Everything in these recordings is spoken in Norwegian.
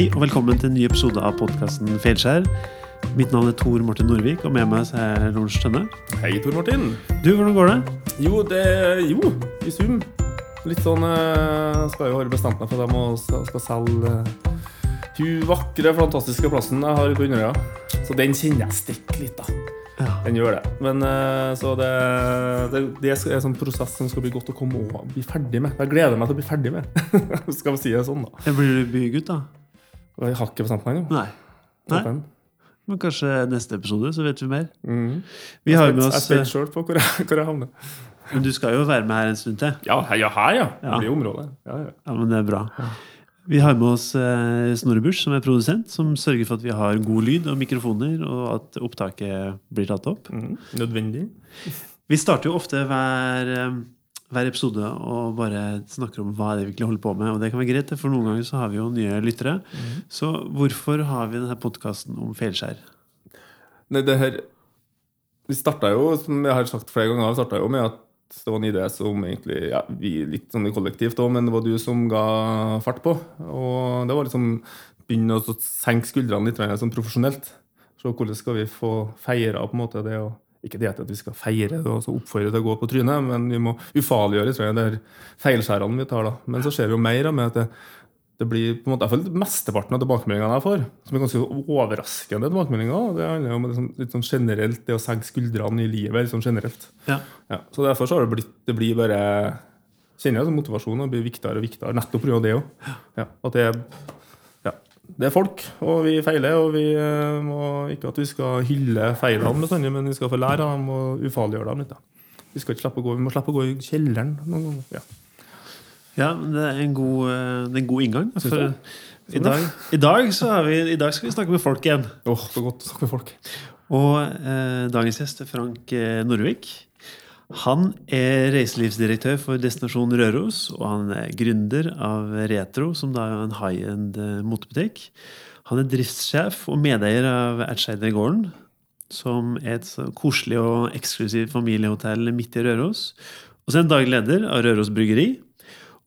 Hei og velkommen til en ny episode av podkasten Feilskjær. Mitt navn er Tor Martin Norvik, og med meg er Lorentz Tønne. Hei, Tor Martin. Du, hvordan går det? Jo, det Jo, i sum. Litt sånn eh, Skal jo ha bestemt meg for at jeg skal selge eh, hun vakre, fantastiske plassen jeg har på Underøya. Så den kjenner jeg stikker litt, da. Ja. Den gjør det. Men eh, så det, det, det er en sånn prosess som skal bli godt å komme og bli ferdig med. Jeg gleder meg til å bli ferdig med. skal vi si det sånn, da. Blir du bygutt, da? Jeg har ikke bestemt meg ennå. Nei. Nei. Men kanskje neste episode, så vet vi mer. Mm. Vi har med oss Jeg spent sjøl på hvor jeg, hvor jeg havner. Men du skal jo være med her en stund til. Ja, her, ja, her, ja. Ja. Det blir området. Ja, ja. Ja, men det er bra. Vi har med oss eh, Snorre Busch, som er produsent, som sørger for at vi har god lyd og mikrofoner, og at opptaket blir tatt opp. Mm, Nødvendig. Vi starter jo ofte hver, eh, hver episode og bare snakker om hva det er vi egentlig holder på med. Og det kan være greit, for noen ganger så har vi jo nye lyttere. Så hvorfor har vi denne podkasten om feilskjær? Nei, det her Vi starta jo, som jeg har sagt flere ganger, starta jo med at det var en idé som egentlig ja, vi litt sånn i kollektivt òg, men det var du som ga fart på. Og det var liksom begynne å senke skuldrene litt mer sånn profesjonelt. Så hvordan skal vi få feira på en måte det å Ikke det at vi skal feire det og så oppfordre til å gå på trynet, men vi må ufarliggjøre tror jeg, det er feilskjærene vi tar. da. Men så ser vi jo mer med at det, det blir på en måte, iallfall Mesteparten av tilbakemeldingene jeg får, som er ganske overraskende tilbakemeldinger, det handler jo om liksom, litt sånn generelt det å senke skuldrene i livet. litt sånn generelt. Ja. Ja, så derfor så har det blitt det blir bare kjenner jeg at motivasjonen blir viktigere og viktigere, nettopp pga. det òg. Ja, at det, er- det er folk, og vi feiler. Og vi eh, må ikke at vi skal hylle feilene bestandig, men vi skal få lære av dem og ufarliggjøre dem litt. Da. Vi skal ikke slippe å gå, vi må slippe å gå i kjelleren noen ganger. Ja. Ja, det er en god, eh, det er en god inngang. For i, dag, i, dag så har vi, I dag skal vi snakke med folk igjen. Åh, så godt å snakke med folk. Og eh, dagens gjest er Frank eh, Norvik. Han er reiselivsdirektør for Destinasjon Røros, og han er gründer av Retro, som da er en high-end eh, motebutikk. Han er driftssjef og medeier av Ertseide Gården, som er et koselig og eksklusivt familiehotell midt i Røros. Og så er han daglig leder av Røros Bryggeri.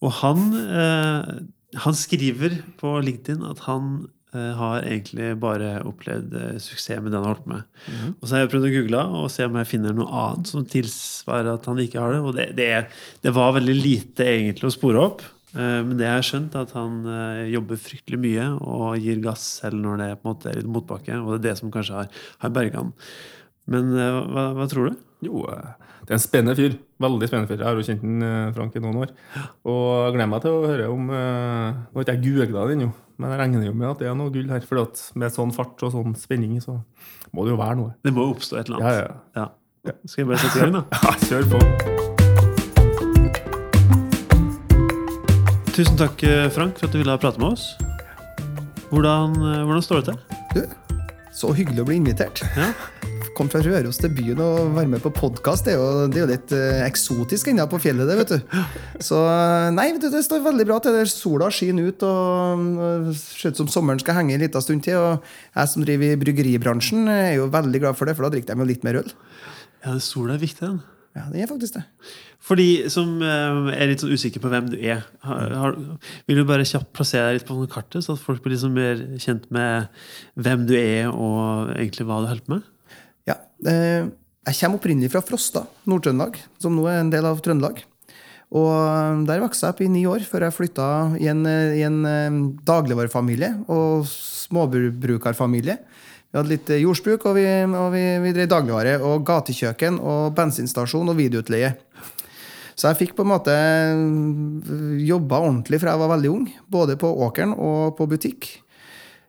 Og han, eh, han skriver på LinkedIn at han har egentlig bare opplevd eh, suksess med det han har holdt på med. Og så har jeg prøvd å google og se om jeg finner noe annet som tilsvarer at han ikke har det. Og det, det, er, det var veldig lite egentlig å spore opp. Eh, Men det jeg har skjønt, er at han eh, jobber fryktelig mye og gir gass selv når det på en måte er litt motbakke. Og det er det som kanskje har, har berga han. Men eh, hva, hva tror du? Jo, eh, det er en spennende fyr. Veldig spennende fyr. Jeg har jo kjent eh, Frank i noen år. Og jeg gleder meg til å høre om eh, Nå har ikke jeg googla det jo, men jeg regner jo med at det er noe gull her. For at med sånn fart og sånn spenning, så må det jo være noe. Det må oppstå et eller Ja, annet. ja. Ja. Skal vi bare sette i gang, da? ja kjør på. Tusen takk, eh, Frank, for at du ville prate med oss. Hvordan, eh, hvordan står det til? Du, så hyggelig å bli invitert. Ja. Kom fra Røros til byen og være med på podkast. Det, det er jo litt eh, eksotisk ennå på fjellet, det, vet du. Så nei, vet du, det står veldig bra til. Sola skinner ut, og og ser ut som sommeren skal henge en liten stund til. Og jeg som driver i bryggeribransjen, er jo veldig glad for det, for da drikker de jo litt mer øl. Ja, sola er viktig, den. Ja, det er faktisk det. For de som eh, er litt sånn usikre på hvem du er, har, har, vil du bare kjapt plassere deg litt på kartet, så at folk blir liksom mer kjent med hvem du er, og egentlig hva du holder på med? Ja, eh, jeg kommer opprinnelig fra Frosta, Nord-Trøndelag, som nå er en del av Trøndelag. Og eh, der vokste jeg opp i ni år, før jeg flytta i en, eh, en dagligvarefamilie og småbrukerfamilie. Vi hadde litt jordsbruk, og vi, og vi, vi drev dagligvare og gatekjøkken og bensinstasjon og videoutleie. Så jeg fikk på en måte jobba ordentlig fra jeg var veldig ung, både på åkeren og på butikk.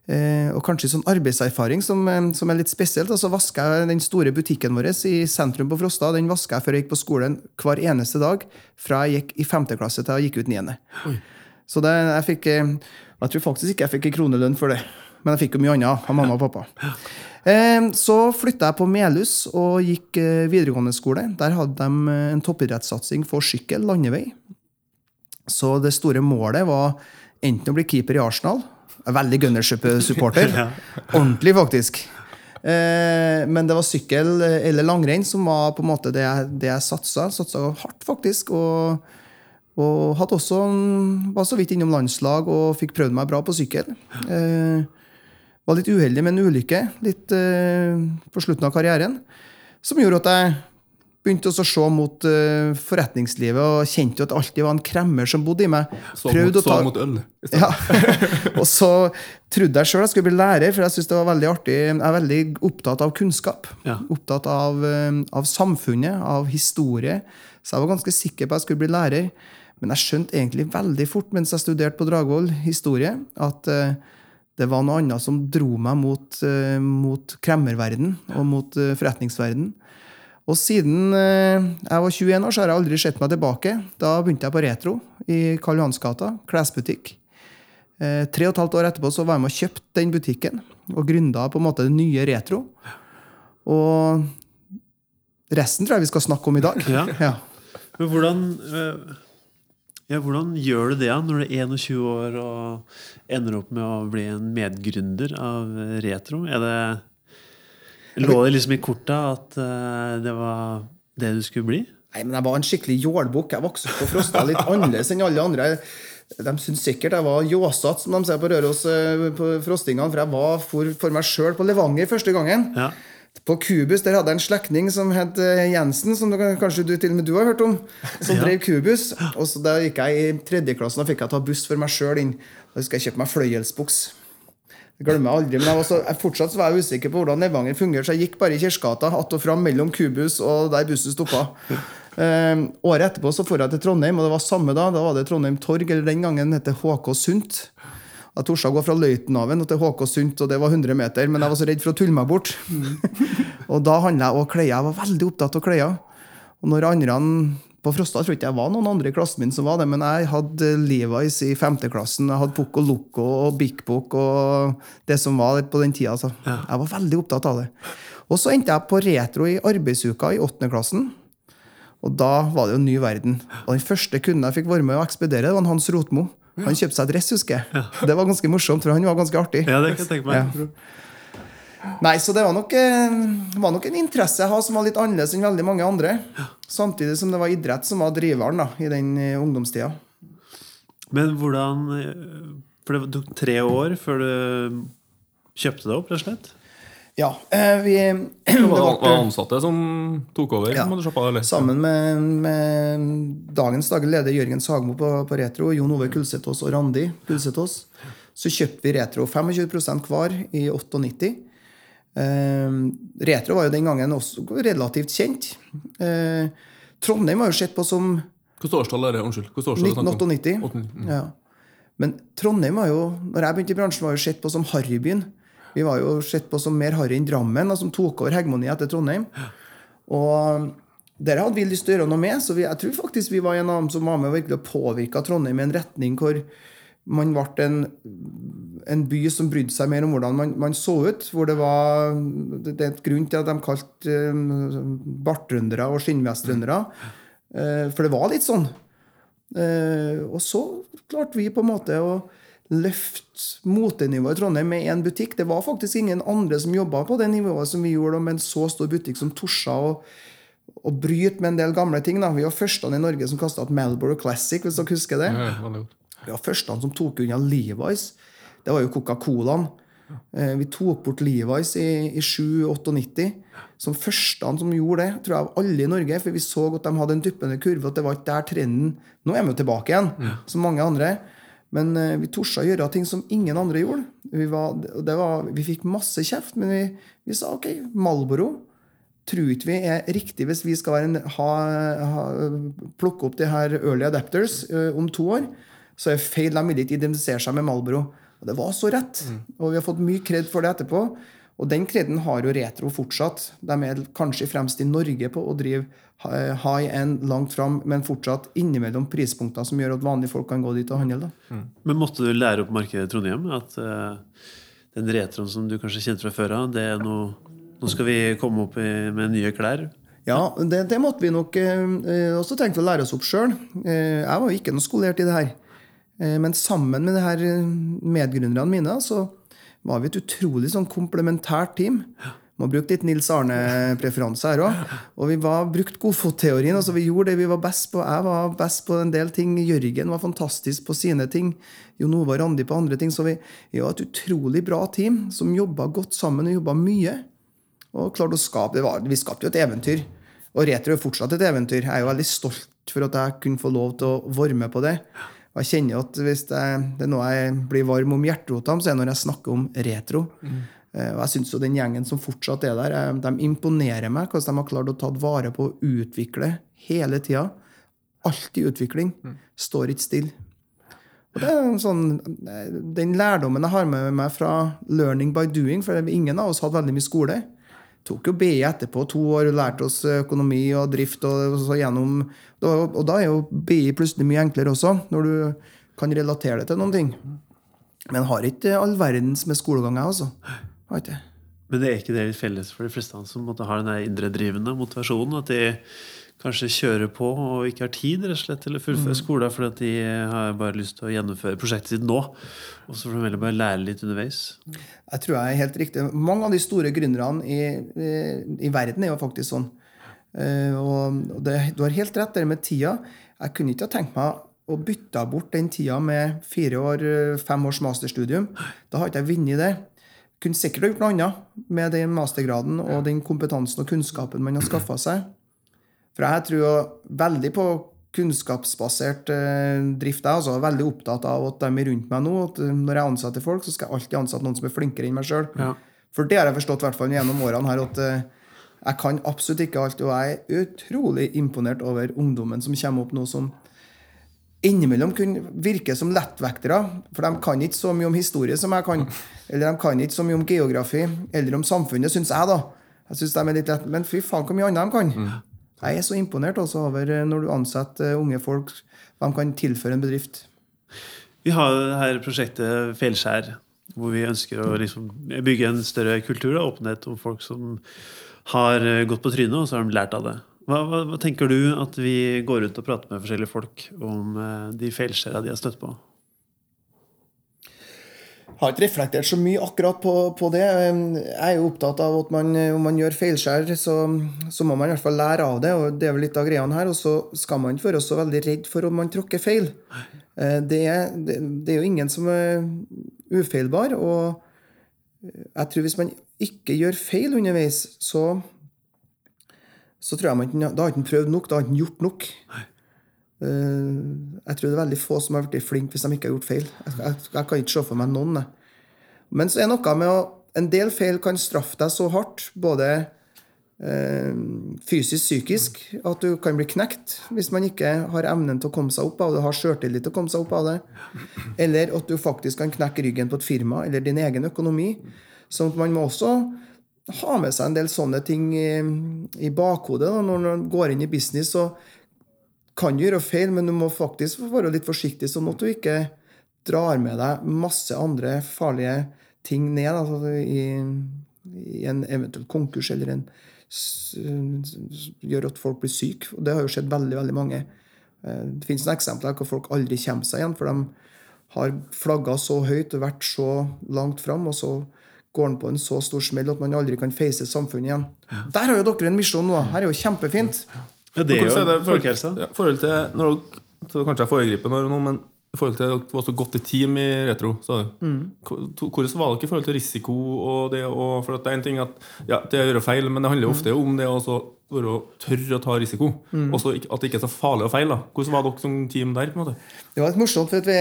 Eh, og kanskje sånn arbeidserfaring som, eh, som er litt spesielt. Altså vaska jeg den store butikken vår i sentrum på Frosta den vaska jeg før jeg gikk på skolen hver eneste dag fra jeg gikk i 5. klasse til jeg gikk ut niende. Så det, jeg fikk eh, Jeg tror faktisk ikke jeg fikk en kronelønn for det. Men jeg fikk jo mye annet av mamma og pappa. Eh, Så flytta jeg på Melhus og gikk videregående skole. Der hadde de en toppidrettssatsing for sykkel, landevei. Så det store målet var enten å bli keeper i Arsenal Veldig Gunnership-supporter. Ordentlig, faktisk. Eh, men det var sykkel eller langrenn som var på en måte det jeg, det jeg satsa. Satsa hardt, faktisk. Og, Og hadde også, var så vidt innom landslag og fikk prøvd meg bra på sykkel. Eh, var litt uheldig med en ulykke litt eh, på slutten av karrieren. Som gjorde at jeg begynte også å se mot uh, forretningslivet og kjente jo at det alltid var en kremmer som bodde i meg. Så mot, å ta- så mot øl. ja. og så trodde jeg sjøl jeg skulle bli lærer, for jeg synes det var veldig artig. Jeg er veldig opptatt av kunnskap. Ja. Opptatt av, uh, av samfunnet, av historie. Så jeg var ganske sikker på at jeg skulle bli lærer. Men jeg skjønte egentlig veldig fort mens jeg studerte på Dragvoll historie, at uh, det var noe annet som dro meg mot, mot kremmerverden og mot forretningsverden. Og siden eh, jeg var 21 år, så har jeg aldri sett meg tilbake. Da begynte jeg på Retro i Karl Johansgata, klesbutikk. Eh, tre og et halvt år etterpå så var jeg med og kjøpte den butikken og gründa på en måte det nye Retro. Og resten tror jeg vi skal snakke om i dag. Ja. Ja. Men hvordan, eh, ja, hvordan gjør du det når du er 21 år og ender opp med å bli en medgründer av Retro? Er det, lå det liksom i korta at eh, det var det du skulle bli? Nei, men jeg var en skikkelig jålbukk. Jeg vokste opp på Frosta litt annerledes enn alle andre. De syntes sikkert jeg var ljåsete, som de sier på Røros eh, på frostingene, for jeg var for, for meg sjøl på Levanger første gangen. Ja. På Kubus der hadde jeg en slektning som het eh, Jensen, som du, kanskje du, til og med du har hørt om, som drev Kubus. Og så Da gikk jeg i tredjeklassen og fikk jeg ta buss for meg sjøl inn. Da skal jeg kjøpe meg fløyelsbuks. Det glemmer jeg aldri, men jeg var så, jeg fortsatt så var jeg usikker på hvordan Levanger fungerer, så jeg gikk bare i Kirkegata att og fram mellom Kubus og der bussen stoppa. Eh, året etterpå så får jeg til Trondheim, og det var samme da. Da var det Trondheim Torg, eller den gangen het det HK Sundt. Jeg torde å gå fra Løitenhaven til HK Sundt, og det var 100 meter, men jeg var så redd for å tulle meg bort. og da handla jeg om klær. Jeg var veldig opptatt av klær. Og når andre på Frosta tror jeg ikke jeg var noen andre i klassen min som var det, men jeg hadde Levi's i femteklassen. Jeg hadde Poco Loco og Big Book og det som var på den tida. Så. Jeg var veldig opptatt av det. Og så endte jeg på retro i arbeidsuka i åttende klassen. Og da var det jo en ny verden. Og den første kunden jeg fikk være med å ekspedere, det var Hans Rotmo. Han kjøpte seg dress, husker jeg. Det var ganske morsomt, for han var ganske artig. ja, det kan jeg tenke meg. Nei, så det var nok, eh, var nok en interesse jeg har som var litt annerledes enn veldig mange andre. Samtidig som det var idrett som var driveren da, i den eh, ungdomstida. Men hvordan eh, For det tok tre år før du kjøpte det opp, rett og slett? Ja, eh, vi Det var, det var ansatte som tok over? Ja. må du på, eller? Sammen med, med dagens daglig leder Jørgen Sagmo på, på Retro, Jon Ove Kulsetås og Randi Kulsetås, så kjøpte vi Retro 25% hver i 98. Eh, retro var jo den gangen også relativt kjent. Eh, Trondheim var jo sett på som Hvilket årstall er det? Unnskyld. hvilket årstall er det snakk om? 1998. 89, Ja. Men Trondheim var jo, når jeg begynte i bransjen, var jo sett på som harrybyen. Vi var jo sett på som mer harry enn Drammen, og som tok over hegemoniet etter Trondheim. Og der hadde vi lyst til å gjøre noe med, så vi, jeg tror faktisk vi var en av dem som var med og virkelig påvirka Trondheim i en retning hvor man ble en, en by som brydde seg mer om hvordan man, man så ut. Hvor det var Det det er et grunn til at de kalte uh, bartrøndere og skinnvestrøndere. Eh, for det var litt sånn. Eh, og så klarte vi på en måte å løfte motenivået i Trondheim med én butikk. Det var faktisk ingen andre som jobba på det nivået som vi gjorde, med en så stor butikk som torsa og å bryte med en del gamle ting. Da. Vi var førstene i Norge som kasta et Melbourne Classic, hvis dere husker det. Ja, det veldig. Vi var førstene som tok unna Levi's. Det var jo Coca-Colaen. Eh, Vi tok bort Levi's i, i 97-98. Som første som gjorde det, tror jeg av alle i Norge. For vi så at de hadde en duppende kurve, at det var ikke der trenden Nå er vi jo tilbake igjen, som mange andre. Men eh, vi torde å gjøre ting som ingen andre gjorde. Vi, var, det var, vi fikk masse kjeft, men vi, vi sa ok, Malboro tror ikke vi er riktig hvis vi skal være en, ha, ha, plukke opp de her early adapters eh, om to år. Så er feil. De vil ikke identifisere seg med Malboro. Og det var så rett. Og vi har fått mye kred for det etterpå. Og den kreden har jo Retro fortsatt. De er kanskje fremst i Norge på å drive eh, high end langt fram, men fortsatt innimellom prispunkter som gjør at vanlige folk kan gå dit og handle. da. Men måtte du lære opp markedet i Trondheim? At uh, den retroen som du kanskje kjente fra før av, det er noe Nå skal vi komme opp i, med nye klær. Ja, det, det måtte vi nok eh, også tenke å lære oss opp sjøl. Eh, jeg var jo ikke noe skolert i det her. Eh, men sammen med det her eh, medgründerne mine så var vi et utrolig sånn komplementært team. Må bruke litt Nils Arne-preferanse her òg. Og vi var brukt godfotteorien. Altså vi gjorde det vi var best på. Jeg var best på en del ting. Jørgen var fantastisk på sine ting. Jon og Randi på andre ting. Så vi, vi var et utrolig bra team som jobba godt sammen og jobba mye. Og klarte å skape, var, Vi skapte jo et eventyr. Og Retro er fortsatt et eventyr. Jeg er jo veldig stolt for at jeg kunne få lov til å være med på det. Og jeg kjenner at hvis det, det er noe jeg blir varm om hjerterota så er det når jeg snakker om retro. Mm. Og jeg syns den gjengen som fortsatt er der, eh, de imponerer meg hvordan de har klart å ta vare på å utvikle hele tida. Alltid utvikling. Mm. Står ikke stille. Og det er sånn, eh, Den lærdommen jeg har med meg fra learning by doing, for ingen av oss hadde veldig mye skole. Tok jo BI etterpå, to år, lærte oss økonomi og drift. Og, så gjennom, og da er jo BI plutselig mye enklere også, når du kan relatere det til noen ting. Men har ikke all verdens med skolegang, jeg, altså. Men det er ikke det felles for de fleste som måtte ha den indre drivende motivasjonen? At de kanskje kjører på og ikke har tid rett og slett til å fullføre mm. skolen fordi at de har bare lyst til å gjennomføre prosjektet sitt nå? Og så får de heller bare lære litt underveis? Jeg tror jeg er helt riktig. Mange av de store gründerne i, i, i, verden er jo faktisk sånn. Uh, og det, du har helt rett der med tida. Jeg kunne ikke ha tenkt meg å bytte bort den tida med fire år, eh, fem års masterstudium. Da har ikke jeg vunnet det kunne sikkert ha gjort noe annet med den mastergraden og den kompetansen og kunnskapen man har skaffa seg. For jeg tror veldig på kunnskapsbasert eh, drift. Jeg er altså veldig opptatt av at de er rundt meg nå. at eh, Når jeg ansetter folk, så skal jeg alltid ansette noen som er flinkere enn meg sjøl. Ja. For det har jeg forstått hvert fall gjennom årene her, at eh, jeg kan absolutt ikke alt. Og jeg er utrolig imponert over ungdommen som kommer opp nå, som innimellom kunne virke som lettvektere. For de kan ikke så mye om historie som jeg kan. Eller de kan ikke så mye om geografi eller om samfunnet, syns jeg, da. Jeg synes de er litt lett, Men fy faen, hvor mye annet de kan. Mm. Jeg er så imponert også over eh, når du ansetter eh, unge folk, hva de kan tilføre en bedrift. Vi har her prosjektet Felskjær, hvor vi ønsker å liksom bygge en større kultur og åpenhet om folk som har eh, gått på trynet, og så har de lært av det. Hva, hva, hva, tenker du at vi går rundt og prater med forskjellige folk om de feilskjæra de har støtt på? Har ikke reflektert så mye akkurat på, på, det. Jeg er jo opptatt av at man, om man gjør feilskjær, så, så, må man i hvert fall lære av det. og Det er vel litt av greiene her. Og så skal man ikke være så veldig redd for om man tråkker feil. Eh, det er, det, det er jo ingen som er ufeilbar. Og jeg tror hvis man ikke gjør feil underveis, så så tror jeg man, da har ikke prøvd nok, da har man ikke gjort nok. Uh, jeg tror det er veldig få som har blitt flinke hvis de ikke har gjort feil. Jeg, jeg, jeg kan ikke se for meg noen. Men så er det noe med å En del feil kan straffe deg så hardt, både uh, fysisk, psykisk, at du kan bli knekt hvis man ikke har evnen til å komme seg opp av det, har sjøltillit til å komme seg opp av det. Eller at du faktisk kan knekke ryggen på et firma eller din egen økonomi. Sånn at man må også ha med seg en del sånne ting i, i bakhodet. Da. Når man går inn i business, så kan gjøre feil, men du må faktisk være litt forsiktig, sånn at du ikke drar med deg masse andre farlige ting ned altså, i, i, en eventuell konkurs eller en gjør at folk blir syke. Og det har jo skjedd veldig veldig mange. Eh, det finnes noen eksempler hvor folk aldri kommer seg igjen, for de har flagga så høyt og vært så langt fram, og så går han på en så stor smell at man aldri kan face samfunnet igjen. Ja. Der har jo dere en misjon nå. Her er jo kjempefint. Ja, det er jo folkehelsa. Ja, forhold til, når, så kanskje jeg foregriper noe, men i forhold til at det var så godt et team i Retro så, mm. Hvordan var det ikke i forhold til risiko og det og, For det er en ting at ja, det å gjøre feil, men det handler ofte mm. om det å være tørre å ta risiko. Mm. Og at det ikke er så farlig å feile. Hvordan var dere som team der? på en måte? Det var litt morsomt, for at vi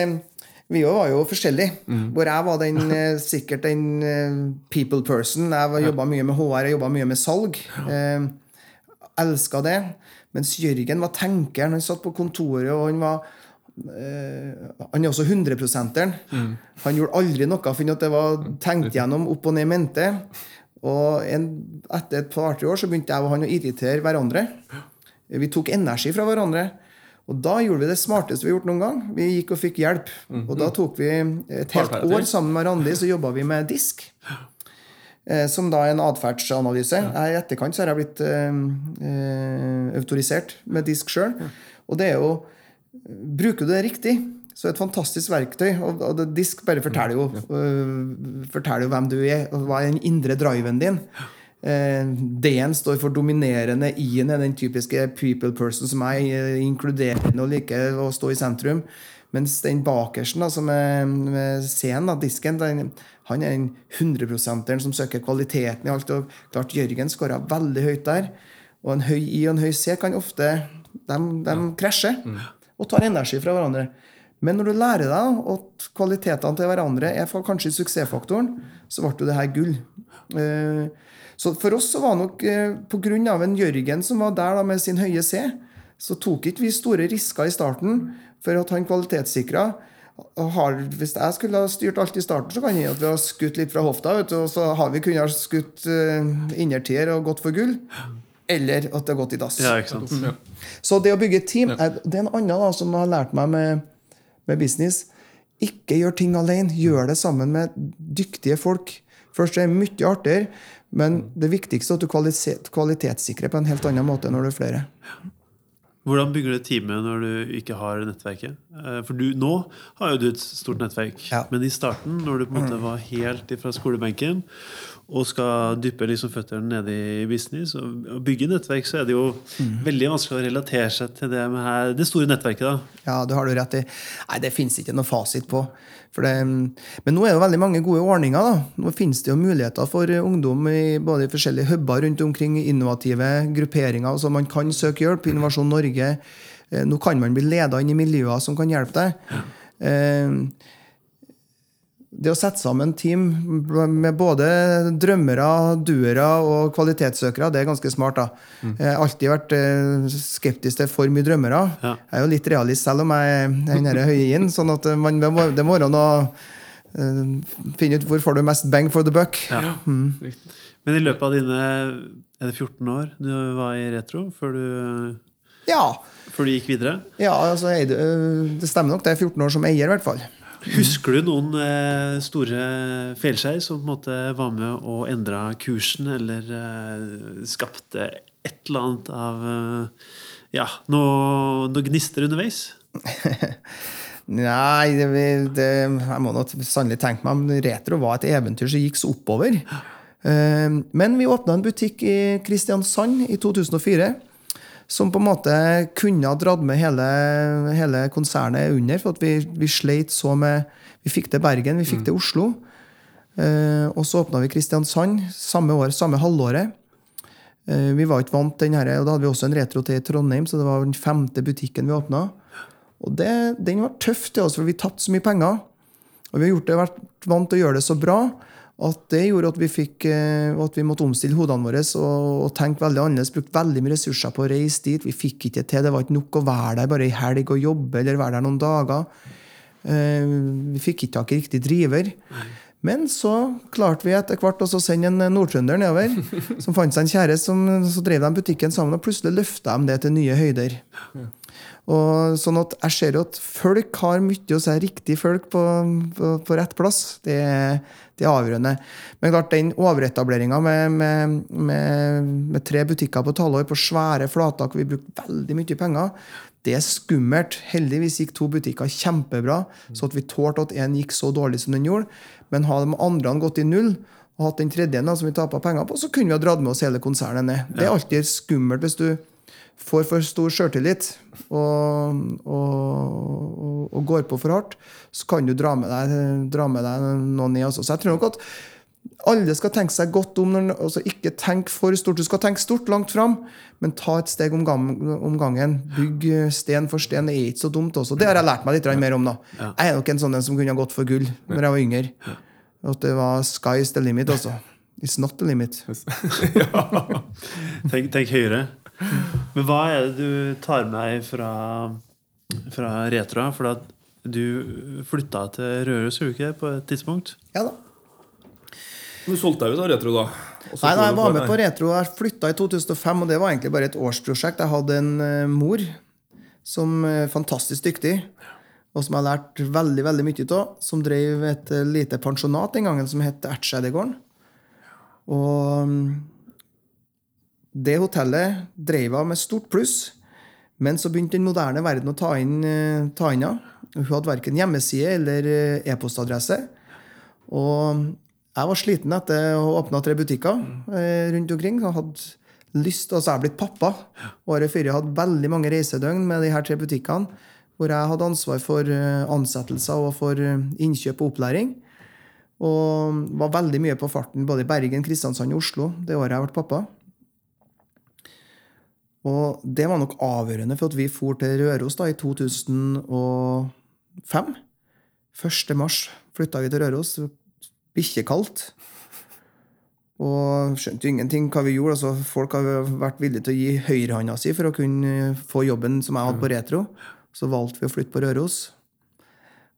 vi var jo forskjellige. Mm. Hvor jeg var den, eh, sikkert den eh, people person. Jeg jobba mye med HR, jeg jobba mye med salg. Eh, Elska det. Mens Jørgen var tenkeren. Han satt på kontoret, og han var eh, Han er også 100-prosenteren. Mm. Han gjorde aldri noe for at det var tenkt gjennom opp og ned mente. Og en, etter et par-tre år så begynte jeg og han å irritere hverandre. Vi tok energi fra hverandre. Og da gjorde vi det smarteste vi har gjort noen gang. Vi gikk og fikk hjelp. Mhm. Og da tok vi et helt år sammen med Randi så jobba vi med disk. Eh, som da er en atferdsanalyse. I etterkant så har jeg blitt eh, eh autorisert med disk sjøl. Og det er jo Bruker du det riktig, så er det et fantastisk verktøy. Og, og disk bare forteller jo, uh, forteller jo hvem du er, og hva er den indre driven din. Eh, D-en står for dominerende. I-en er den typiske people person som er inkluderende og liker å stå i sentrum. Mens den bakersten, da, som er med C-en, disken, den, han er den 100% som søker kvaliteten i alt. og klart Jørgen skåra veldig høyt der. Og en høy I og en høy C kan ofte de, de krasjer og tar energi fra hverandre. Men når du lærer deg at kvalitetene til hverandre er kanskje suksessfaktoren, så ble det her gull. Eh, Så for oss så var nok pga. på grunn av en Jørgen som var der da med sin høye C, så tok ikke vi store risker i starten for at han kvalitetssikra. Har, hvis jeg skulle ha styrt alt i starten, så kan det hende at vi har skutt litt fra hofta. Vet du, og så har vi kunnet ha skutt uh, innertier og gått for gull. Eller at det har gått i dass. Ja, ikke sant? Ja. Så det å bygge et team er, det er en annen da, som har lært meg med, med business. Ikke gjør ting alene. Gjør det sammen med dyktige folk. Først er det mye artigere, men det viktigste er at du kvalitetssikrer på en helt annen måte når du er flere. Hvordan bygger du teamet når du ikke har nettverket? Eh, For du, nå har jo du et stort nettverk, Ja. men i starten, når du på en måte var helt fra skolebenken og skal dyppe liksom føttene nede i business og bygge nettverk, så er det jo veldig vanskelig å relatere seg til det, med her, det store nettverket. da. Ja, det har du rett i. Nei, det finnes ikke noe fasit på. For det, men nå er det jo veldig mange gode ordninger. da. Nå finnes det jo muligheter for ungdom i både forskjellige huber rundt omkring, innovative grupperinger. så Man kan søke hjelp. Innovasjon Norge. Eh, Nå kan man bli leda inn i miljøer som kan hjelpe deg. Eh, Det å sette sammen team med både drømmere, duere og kvalitetssøkere, det er ganske smart. da. Jeg har alltid vært eh, skeptisk til for mye drømmere. Ja. Jeg er jo litt realist selv om jeg er den høye inn. sånn at man, det må være noe eh, Finne ut hvor får du mest bang for the buck. Ja. Mm. Men i løpet av dine er det 14 år du var i retro, før du, Ja, før du gikk videre? ja altså, eh, det stemmer nok. Det er 14 år som eier, i hvert fall. Husker du noen eh, store feilskjær som på en måte var med og endra kursen, eller eh, skapte et eller annet av eh, Ja, noe, noe gnister underveis? Nei, det, det, jeg må nok sannelig tenke meg om retro var et eventyr som gikk så oppover. Eh, Men vi åpna en butikk i Kristiansand i 2004. Som på en måte kunne ha dratt med hele, hele konsernet under. For at vi, vi sleit så med Vi fikk til Bergen, vi fikk til Oslo. Eh, og så åpna vi Kristiansand samme år, samme halvåret. Eh, vi var ikke vant den her, og Da hadde vi også en retro til i Trondheim, så det var den femte butikken vi åpna. Og det, den var tøff til oss, for vi tapte så mye penger. Og vi har gjort det, vært vant til å gjøre det så bra at det gjorde at vi, fikk, eh, at vi måtte omstille hodene våre og, og tenke veldig annerledes. Brukt veldig mye ressurser på å reise dit. Vi fikk ikke til. Det var ikke nok å være der bare i helg og jobbe eller være der noen dager. Eh, Vi fikk ikke tak i riktig driver. Men så klarte vi etter hvert å sende en nordtrønder nedover, som fant seg en kjæreste, som så drev de butikken sammen, og plutselig løfta de det til nye høyder. Og sånn at jeg ser jo at folk har mye å si riktig folk på, på, på rett plass. Det, det er avgjørende. Men klart, den overetableringa med, med, med, med tre butikker på et på svære flater hvor vi brukte veldig mye penger, det er skummelt. Heldigvis gikk to butikker kjempebra, så at vi tålte at én gikk så dårlig som den gjorde. Men hadde de andre gått i null, og hatt den tredje som vi tapa penger på, så kunne vi ha dratt med oss hele konsernet ned. Det er alltid skummelt hvis du får for stor sjøltillit og, og, og, og går på for hardt, så kan du dra med deg, dra med deg noen ned. Også. Så jeg tror nok at alle skal tenke seg godt om. Altså ikke tenk for stort. Du skal tenke stort langt fram, men ta et steg om, gang, om gangen. Bygg sten for sten. Det er ikke så dumt også. Det har jeg lært meg litt mer om. da. Jeg er nok en sånn en som kunne ha gått for gull når jeg var yngre. At det var sky's the limit, altså. It's not the limit. Tenk, tenk høyere. Men hva er det du tar med deg fra, fra retroa? For at du flytta til Røros, gjorde du ikke det, på et tidspunkt? Ja da. Du solgte deg ut av retro, da? Nei, nei, jeg var med på retro. Jeg flytta i 2005, og det var egentlig bare et årsprosjekt. Jeg hadde en eh, mor som er fantastisk dyktig, og som jeg har lært veldig veldig mye av. Som drev et eh, lite pensjonat den gangen som het Ertskjædegården. Og mm, det hotellet drev hun med stort pluss. Men så begynte den moderne verden å ta inn, eh, ta henne. Hun hadde verken hjemmeside eller eh, e-postadresse. Og Jeg var sliten etter å ha åpna tre butikker eh, rundt omkring. og hadde lyst, altså Jeg er blitt pappa. Året før jeg hadde veldig mange reisedøgn med de her tre butikkene. Hvor jeg hadde ansvar for ansettelser og for innkjøp og opplæring. Og var veldig mye på farten både i Bergen, Kristiansand og Oslo det året jeg ble pappa. Og det var nok avgjørende for at vi for til Røros da i 2005. 1. mars flytta vi til Røros. Bikkjekaldt. Og skjønte jo ingenting hva vi gjorde. Altså, folk har vært villige til å gi høyrehånda si for å kunne få jobben som jeg hadde på Retro. Så valgte vi å flytte på Røros.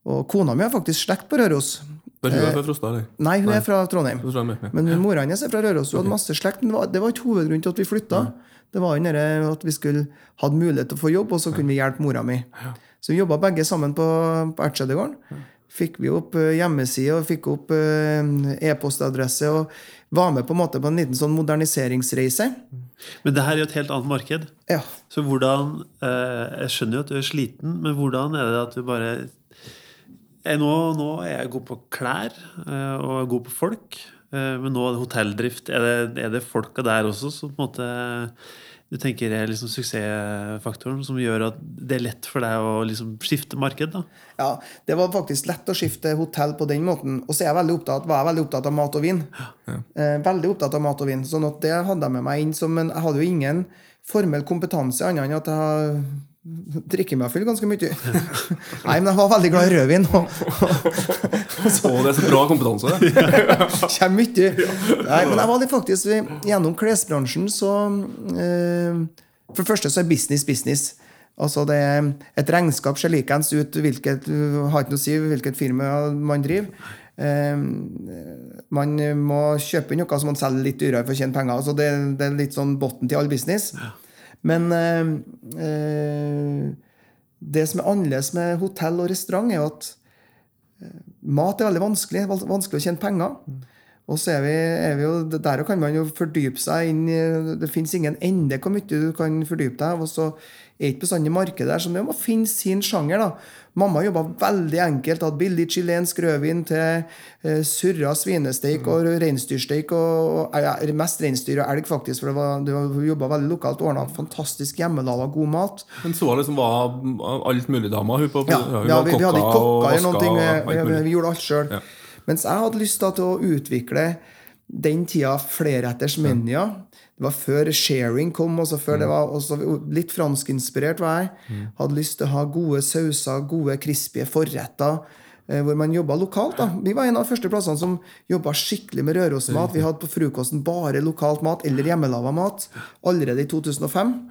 Og kona mi har faktisk slekt på Røros. Er hun er fra Frosta, eller? Nei, hun er fra Trondheim. Tror jeg. Men mora hennes er fra Røros. Hun hadde masse slekt. Men det var, det var ikke hovedgrunnen til at vi flytta. Det var jo at vi skulle hadde mulighet til å få jobb, og så kunne vi hjelpe mora mi. Så vi jobba begge sammen på, på Ertseddegården. Fikk vi opp eh, hjemmeside og fikk opp eh, e-postadresse og var med på en måte på en liten sånn moderniseringsreise. Men det her er jo et helt annet marked. Ja. Så hvordan eh, Jeg skjønner jo at du er sliten, men hvordan er det at du bare jeg, nå, nå er jeg god på klær eh, og er god på folk. eh, Men nå er det hotelldrift. Er det, er det folka der også som på en måte du tenker er liksom suksessfaktoren som gjør at det er lett for deg å liksom skifte marked? da? ja, Det var faktisk lett å skifte hotell på den måten. Og så er jeg veldig opptatt, var jeg veldig opptatt av mat og vin. Eh, veldig opptatt av mat og vin. sånn at det hadde jeg med meg inn som en Jeg hadde jo ingen formell kompetanse annet enn at jeg drikker meg full ganske mye. Nei, men jeg var veldig glad i rødvin. Og, Å, det er så bra kompetanse, det. kommer mye. Nei, men jeg var litt faktisk Gjennom klesbransjen så eh, For det første så er business business. Altså det er Et regnskap ser likeens ut hvilket har ikke noe å si hvilket firma man driver. Eh, man må kjøpe noe som man selger litt dyrere for å tjene penger. Altså det, det er litt sånn bunnen til all business. Men eh, eh, det som er annerledes med hotell og restaurant, er jo at eh, mat er veldig vanskelig. Vanskelig å tjene penger. Og så er vi, er vi jo, der kan man jo fordype seg inn Det fins ingen ende hvor mye du kan fordype deg. Og så er ikke bestandig markedet der, så man må finne sin sjanger. da. Mamma jobba veldig enkelt. Hadde billig chilensk rødvin til eh, surra svinesteik og reinsdyrsteik. Og, og mest reinsdyr og elg, faktisk, for det var, det var, hun jobba veldig lokalt. Ordna fantastisk hjemmelaga god mat. Men så liksom var alt mulig damer hun på Ja, hun ja vi, vi hadde ikke kokker eller noen ting. Vi, vi, vi gjorde alt sjøl. Ja. Mens jeg hadde lyst da, til å utvikle den tida flerretters menyer. Det var før sharing kom. Også før Mm. det var også Litt franskinspirert var jeg. Hadde lyst til å ha gode sauser, gode krispige forretter. eh, Hvor man jobba lokalt. da. Vi var en av de første plassene som jobba skikkelig med Rørosmat. Vi hadde på frokosten bare lokalt mat eller hjemmelaga mat allerede i 2005.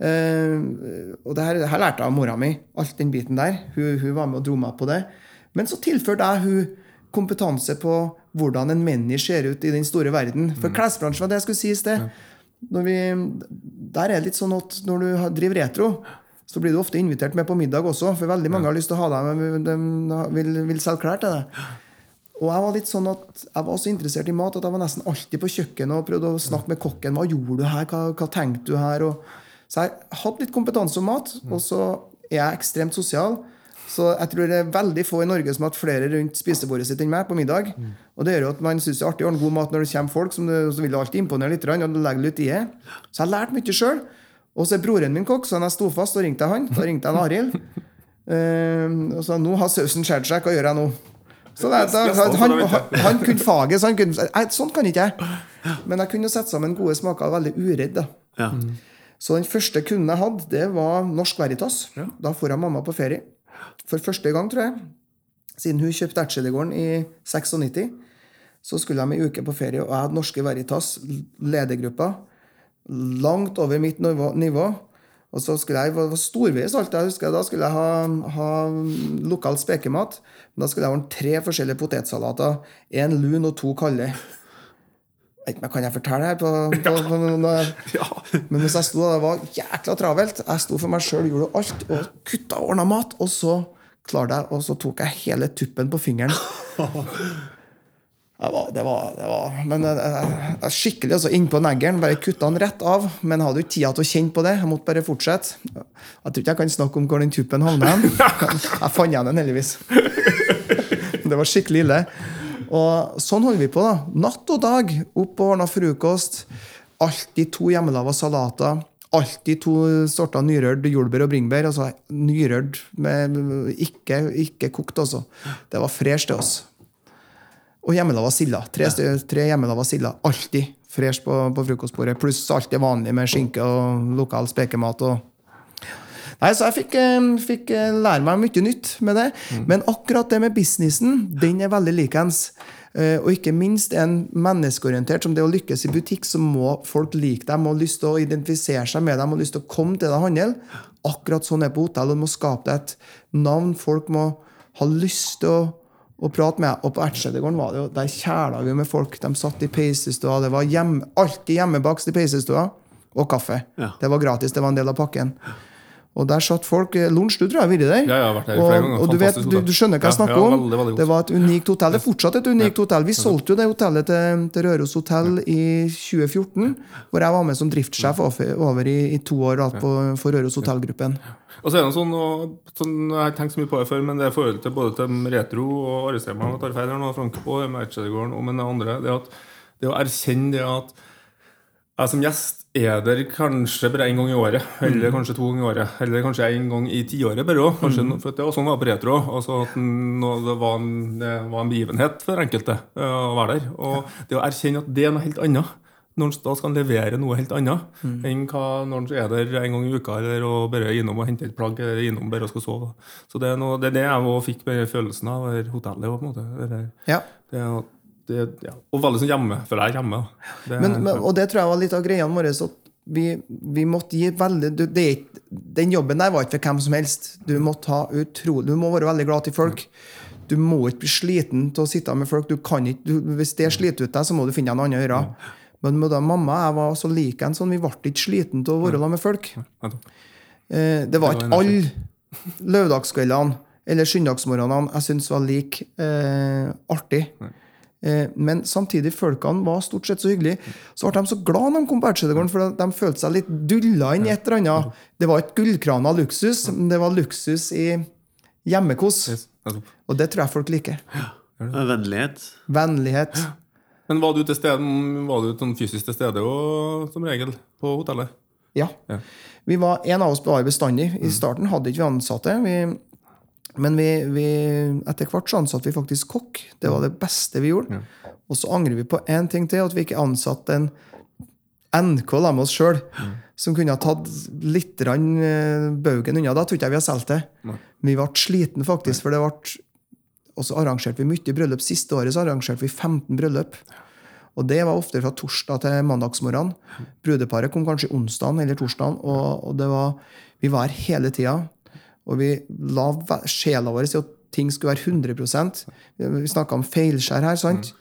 Eh, og det her, det her lærte jeg av mora mi. Alt den biten der. Hun, hun var med og dro meg på det. Men så tilførte jeg hun kompetanse på hvordan en menneske ser ut i den store verden. For klesbransjen var det jeg skulle si i sted. Når vi, der er det litt sånn at når du driver retro, så blir du ofte invitert med på middag også. For veldig mange har lyst til å ha deg med, de vil, vil selge klær til deg. Og jeg var litt sånn at jeg var så interessert i mat at jeg var nesten alltid på kjøkkenet og prøvde å snakke med kokken. Hva gjorde du her? Hva, hva tenkte du her? Og, så jeg hadde litt kompetanse om mat, og så er jeg ekstremt sosial. Så jeg tror det er veldig få i Norge som har hatt flere rundt spisebordet sitt enn meg på middag. Og det gjør jo at man syns det er artig å ha god mat når det kommer folk, som du, så vil du alltid imponere litt, og legge litt i det. Så jeg har lært mye sjøl. Og så er broren min kokk, så han jeg sto fast, og ringte jeg han. Da ringte jeg Arild. Uh, og sa nå har sausen skåret seg, hva gjør jeg nå? Så det, da, han, han, han kunne faget, så han kunne Nei, sånn kan ikke jeg. Men jeg kunne sette sammen gode smaker, veldig uredd. da. Ja. Så den første kunden jeg hadde, det var Norsk Veritas. Da får jeg mamma på ferie. For første gang, tror jeg. Siden hun kjøpte Ertsedegården i 96, så skulle de ei uke på ferie, og jeg hadde Norske Veritas, ledergruppa, langt over mitt nivå. Og så skulle jeg det var storveis alt. Jeg husker Da skulle jeg ha, ha lokal spekemat. Men da skulle jeg ha tre forskjellige potetsalater. Én lun og to kalde. Jeg vet ikke, men Kan jeg fortelle her? På, på, på, på, Men hvis jeg sto der, det var jækla travelt. Jeg sto for meg sjøl, gjorde alt, og kutta og ordna mat. Og så klarte jeg, og så tok jeg hele tuppen på fingeren. Det var, det var, det var Men jeg, jeg, skikkelig altså, innpå neggeren. Bare kutta den rett av. Men hadde jo ikke tida til å kjenne på det. Jeg måtte bare fortsette. Jeg tror ikke jeg kan snakke om hvor den tuppen havna. Jeg fant igjen den, heldigvis. Det var skikkelig ille. Og sånn holder vi på. da. Natt og dag. Opp og ordna frokost. Alltid to hjemmelaga salater. Alltid to sorter nyrørt jordbær og bringebær. Altså nyrørt med ikke, ikke kokt, altså. Det var fresh til oss. Og hjemmelaga silda. Tre, tre hjemmelaga silda. Alltid fresh på, på frokostbordet. Pluss alt det vanlige med skinke og lokal spekemat. og Nei, så jeg fikk, eh, fikk eh, lære meg mye nytt med det. Men akkurat det med businessen, den er veldig likens. Eh, Og ikke minst en menneskeorientert som det å lykkes i butikk, så må folk like deg, må lyst til å identifisere seg med deg, må lyst til å komme til deg og handle. Akkurat sånn er det på hotell. Du må skape deg et navn. Folk må ha lyst til å, og prate med. Og på Ertsetegården var det jo, der kjæla vi med folk. De satt i peisestua. Det var hjem, alltid hjemmebakst i peisestua. Og kaffe. Ja. Det var gratis. Det var en del av pakken. Og der satt folk eh, Lunsj, du tror jeg har vært der. Ja, jeg har vært der og, flere ganger. og du, vet, du, du skjønner hva jeg snakker ja, om? veldig, veldig det var et unikt hotell. Det er fortsatt et unikt hotell. Vi solgte jo det hotellet til, til Røros hotell i 2014, hvor jeg var med som driftssjef over, over i, i to år på, for Røros hotellgruppen. Og så er det sånn, og, sånn, Jeg har ikke tenkt så mye på det før, men det er forholdet til både til retro og arrester og tar og her Frank, og med og med andre. Det, at, det å erkjenne det at jeg som gjest er der kanskje bare én gang i året, eller kanskje to ganger i året. Eller kanskje én gang i tiåret bare òg. For det var sånn det var på retro. Altså at det, var en, det var en begivenhet for enkelte eh, å være der. Og det å erkjenne at det er noe helt annet. Når han da skal levere noe helt annet enn hva når han er der en gang i uka eller og bare er innom og henter et plagg eller innom bare og skal sove. Så det er, noe, det, er det jeg også fikk med følelsen av hotellet. på en måte. Det, Ja. det, er- det, ja. Og veldig sånn hjemme. for jeg er hjemme. Det, Men, men, og det tror jeg var litt av greiene våre. Så vi, vi måtte gi veldig du, det Den jobben der var ikke for hvem som helst. Du måtte ha utrolig, du må være veldig glad til folk. Du må ikke bli sliten til å sitte med folk. Du kan ikke, du, hvis det sliter ut deg, så må du finne deg noe annet å gjøre. Men med da mamma jeg var så lik en sånn, vi ble ikke sliten til å være sammen med folk. Eh, det var ikke alle lørdagskveldene eller søndagsmorgenene jeg syntes var like eh, artig. Eh, men samtidig, folkene var stort sett så hyggelige. Så ble de så glad når de kom på Ertsetegården, for de følte seg litt dulla inn i et eller annet. Det var ikke gullkrana luksus, men det var luksus i hjemmekos. Og det tror jeg folk liker. Vennlighet. Vennlighet. Men var du til stede, var du sånn fysisk til stede og, som regel på hotellet? Ja. Ja. Vi var, En av oss var bestandig. I starten hadde ikke vi ansatte. Vi, men vi, vi, etter hvert så ansatte vi faktisk kokk. Det var det beste vi gjorde. Og så angrer vi på én ting til, at vi ikke ansatte en NK la med oss sjøl, som kunne ha tatt litt eh, baugen unna. Da tror ikke jeg vi har solgt det. Nei. Vi ble slitne, faktisk, for det ble Og så arrangerte vi mye bryllup. Siste året så arrangerte vi 15 bryllup. Og det var ofte fra torsdag til mandagsmorgen. Brudeparet kom kanskje onsdag eller torsdag, og, og det var, vi var her hele tida. Og vi la sjela vår i at ting skulle være 100% Vi snakka om feilskjær her. sant?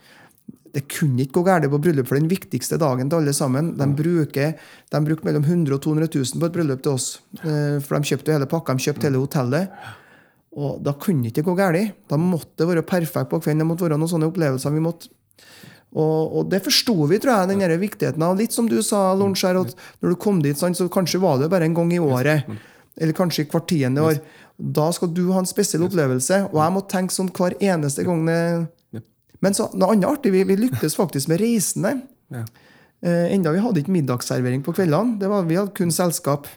Det kunne ikke gå galt på bryllup, for den viktigste dagen til alle sammen. De bruker, de bruker mellom 100 og 200 000 på et bryllup til oss. Eh, For de kjøpte hele pakka, de kjøpte hele hotellet. Og da kunne det ikke gå galt. Da måtte det være perfekt på kvelden. Det måtte være noen sånne opplevelser. vi måtte og, og det forsto vi, tror jeg, den der viktigheten av Litt som du sa, Lorentz, at når du kom dit, så kanskje var det bare en gang i året. Eller kanskje hvert tiende år. Da skal du ha en spesiell opplevelse. Og jeg må tenke sånn hver eneste gang det Men så, noe annet artig, vi, vi lyktes faktisk med reisende. Ja. Eh, enda vi hadde ikke middagsservering på kveldene. Det var, vi hadde kun selskap.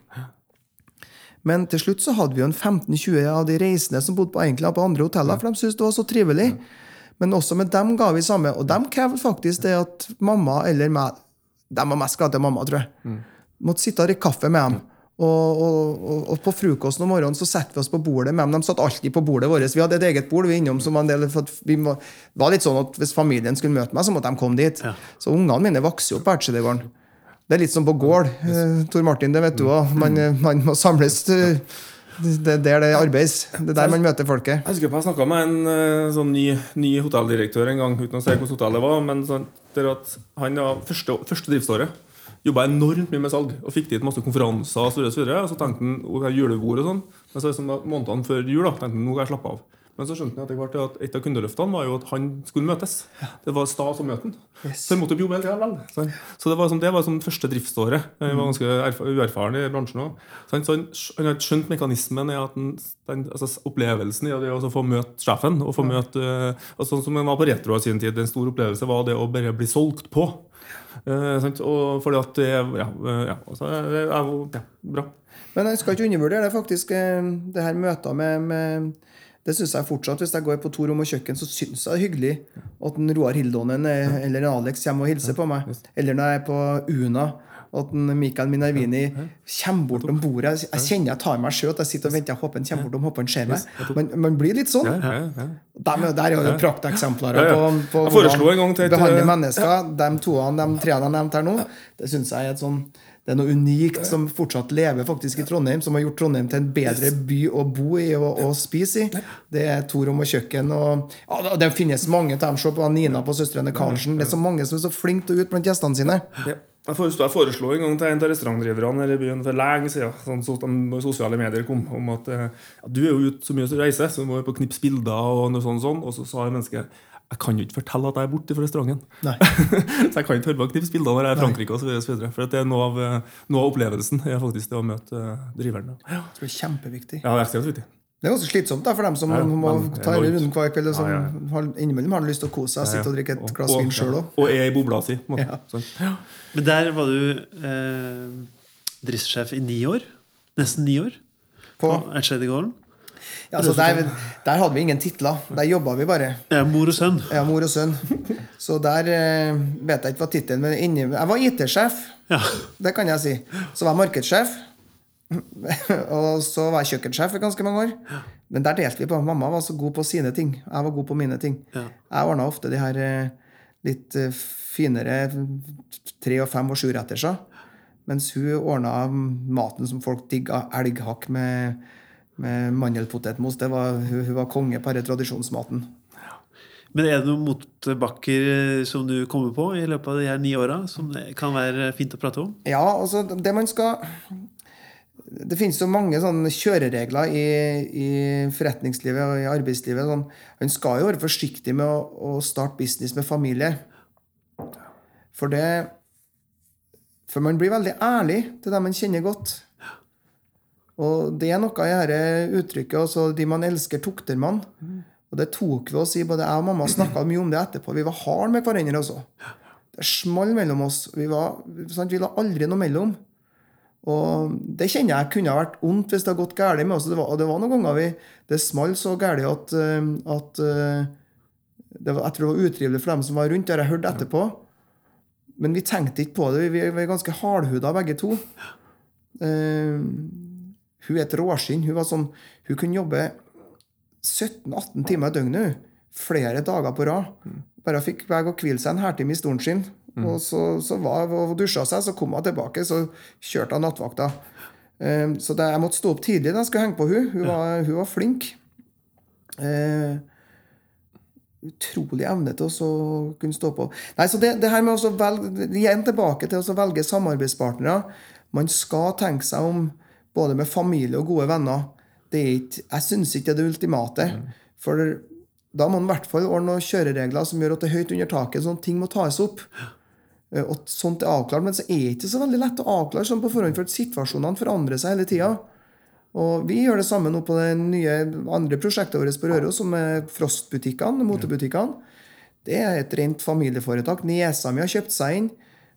Men til slutt så hadde vi jo en 15-20 av de reisende som bodde på, egentlig, på andre hoteller, for de syntes det var så trivelig. Men også med dem ga vi samme. Og de krevde faktisk det at mamma eller meg De var mest glad til mamma, tror jeg. Måtte sitte og drikke kaffe med dem. Og, og, og, på frokosten om morgenen så setter vi oss på bordet med dem. De satt alltid på bordet vårt. Vi hadde et eget bord vi innom som en del for at vi må, det var litt sånn at Hvis familien skulle møte meg, så måtte de komme dit. Så ungene mine vokser opp på Ertsedegården. Det er litt som på gård. Eh, Tor Martin, det vet du òg. Man, eh, man må samles eh, Det er der det arbeides. Det er der man møter folket. Jeg husker jeg snakka med en eh, sånn ny, ny hotelldirektør en gang, uten å si hvordan hotellet var. Men sånn, der at han var første, første driftsåret jobba enormt mye med salg og fikk dit masse konferanser. Og så, videre, og så, tenkte han over julebord og sånn. Men så liksom, månedene før jul da, tenkte han nå kan jeg slappe av. Men så skjønte han etter hvert at et av kundeløftene var jo at han skulle møtes. Det var stas å møte ham. Yes. Så han måtte jobbe hele tida. Så, så det var som, det var som første driftsåret. Jeg var ganske uerfaren i bransjen òg. Så han, han, har skjønt mekanismen i at den, den, altså opplevelsen i det å få møte sjefen. og få møte, altså som han var på Retro i sin tid. En stor opplevelse var det å bare bli solgt på. Eh? Og fordi at det Ja, eh, ja, altså, det er jo ja, bra. Men jeg skal ikke undervurdere det faktisk. eh, Det her møter med, med Det syns jeg fortsatt. Hvis jeg går på to rom og kjøkken, så syns jeg det er hyggelig at en Roar Hildonen eller en Alex kommer og hilser på meg. Eller når jeg er på Una. At Mikael Minervini kommer bort om bordet. Jeg- kjenner jeg tar meg sjøl at jeg sitter og venter. Jeg håper han kommer bort om håper han ser meg. Men man blir litt sånn. Ja, ja, ja. Der, der er jo prakteksempler på, på hvordan foreslo en gang til et- behandle mennesker. De toene, de treene jeg nevnte her nå, det syns jeg er et sånn det er noe unikt som fortsatt lever faktisk i Trondheim, som har gjort Trondheim til en bedre by å bo i og, og spise i. Det er to rom og kjøkken. Og, ja, det finnes mange av dem. Se på Nina på Søstrene Karlsen. Det er så mange som er så flinke til å ut blant gjestene sine. Ja. Jeg foreslo, jeg foreslo en gang til en av restaurantdriverne her i byen for lenge siden, sånn så når sosiale medier kom, om at eh, ja, du er jo ute så mye og reiser, så du må jo på knips bilder og noe sånt, sånt. Og så sa mennesket jeg kan jo ikke fortelle at jeg er borte fra restauranten. Så jeg kan ikke høre på knipse bilder når jeg er i Frankrike. Og så videre, og så videre. For det er noe av, eh, noe av opplevelsen er faktisk det å møte eh, driveren. Ja. Det er kjempeviktig. ja, det er ekstremt viktig. Det er ganske slitsomt da, for dem som Ja, må ta en runde hver kveld, og som Ja, ja. innimellom har lyst til å kose seg, sitte og drikke et glass vin sjøl òg. Og er i bobla si. Sånn. Men der var du eh, driftssjef i ni år. Nesten ni år. På, På Ertseidegården. Ja, altså der, der hadde vi ingen titler. Der jobba vi bare. Ja, mor og sønn. Ja, mor og sønn. Så der eh, vet jeg ikke hva tittelen men inni, Jeg var IT-sjef, Ja. det kan jeg si. Så var jeg markedssjef. og så var jeg kjøkkensjef i ganske mange år. Men der delte vi på. Mamma var så god på sine ting. Jeg var god på mine ting. Ja. Jeg ordna ofte de her eh, litt eh, finere tre- og fem- og sjuretterser. Mens hun ordna maten som folk digga. Elghakk med, med mandelpotetmos. Det var, hun, hun var konge på denne tradisjonsmaten. Men er det noen motbakker eh, som du kommer på i løpet av de her ni åra, som det kan være fint å prate om? Ja, altså det man skal Det finnes jo mange sånne kjøreregler i, i forretningslivet og i arbeidslivet. Sånn. Man skal jo være forsiktig med å, å starte business med familie. For det For man blir veldig ærlig til dem man kjenner godt. Og det er noe i dette uttrykket altså, De man elsker, tukter man. Og det tok vi oss i. Både jeg og mamma snakka mye om det etterpå. Vi var harde med hverandre også. Det small mellom oss. Vi, var, sant? vi la aldri noe mellom. Og det kjenner jeg kunne ha vært ondt hvis det hadde gått galt med oss. Det var, det var noen ganger vi, det smalt så galt at, eh, at eh, det var, Jeg tror det var utrivelig for dem som var rundt. Det har jeg hørt etterpå. Men vi tenkte ikke på det. Vi, vi er ganske hardhuda begge to. Eh, hun er et råskinn. Hun sånn, hun kunne jobbe 17-18 timer i døgnet. Flere dager på rad. Bare fikk vei å og hvile seg en halvtime i stolen sin. Og så, så var hun og dusja seg, så kom hun tilbake, så kjørte hun nattvakta. Um, Så det, jeg måtte stå opp tidlig da jeg skulle henge på hun. Hun var, hun var flink. Uh, utrolig evne til å kunne stå på. Nei, så det, det her med å velge, Igjen tilbake til å velge samarbeidspartnere. Man skal tenke seg om både med familie og gode venner. Det er ikke, jeg syns ikke det er det ultimate. For da må man i hvert fall ordne noen kjøreregler som gjør at det er høyt under taket. sånn at ting må tas opp. Eh, Og sånt er avklart, Men så er det ikke så veldig lett å avklare sånn på forhånd, for at situasjonene forandrer seg hele tida. Og vi gjør det samme nå på det nye andre prosjektet vårt på Røros, som er Frost-butikkene, motebutikkene. Det er et rent familieforetak. Niesa mi har kjøpt seg inn.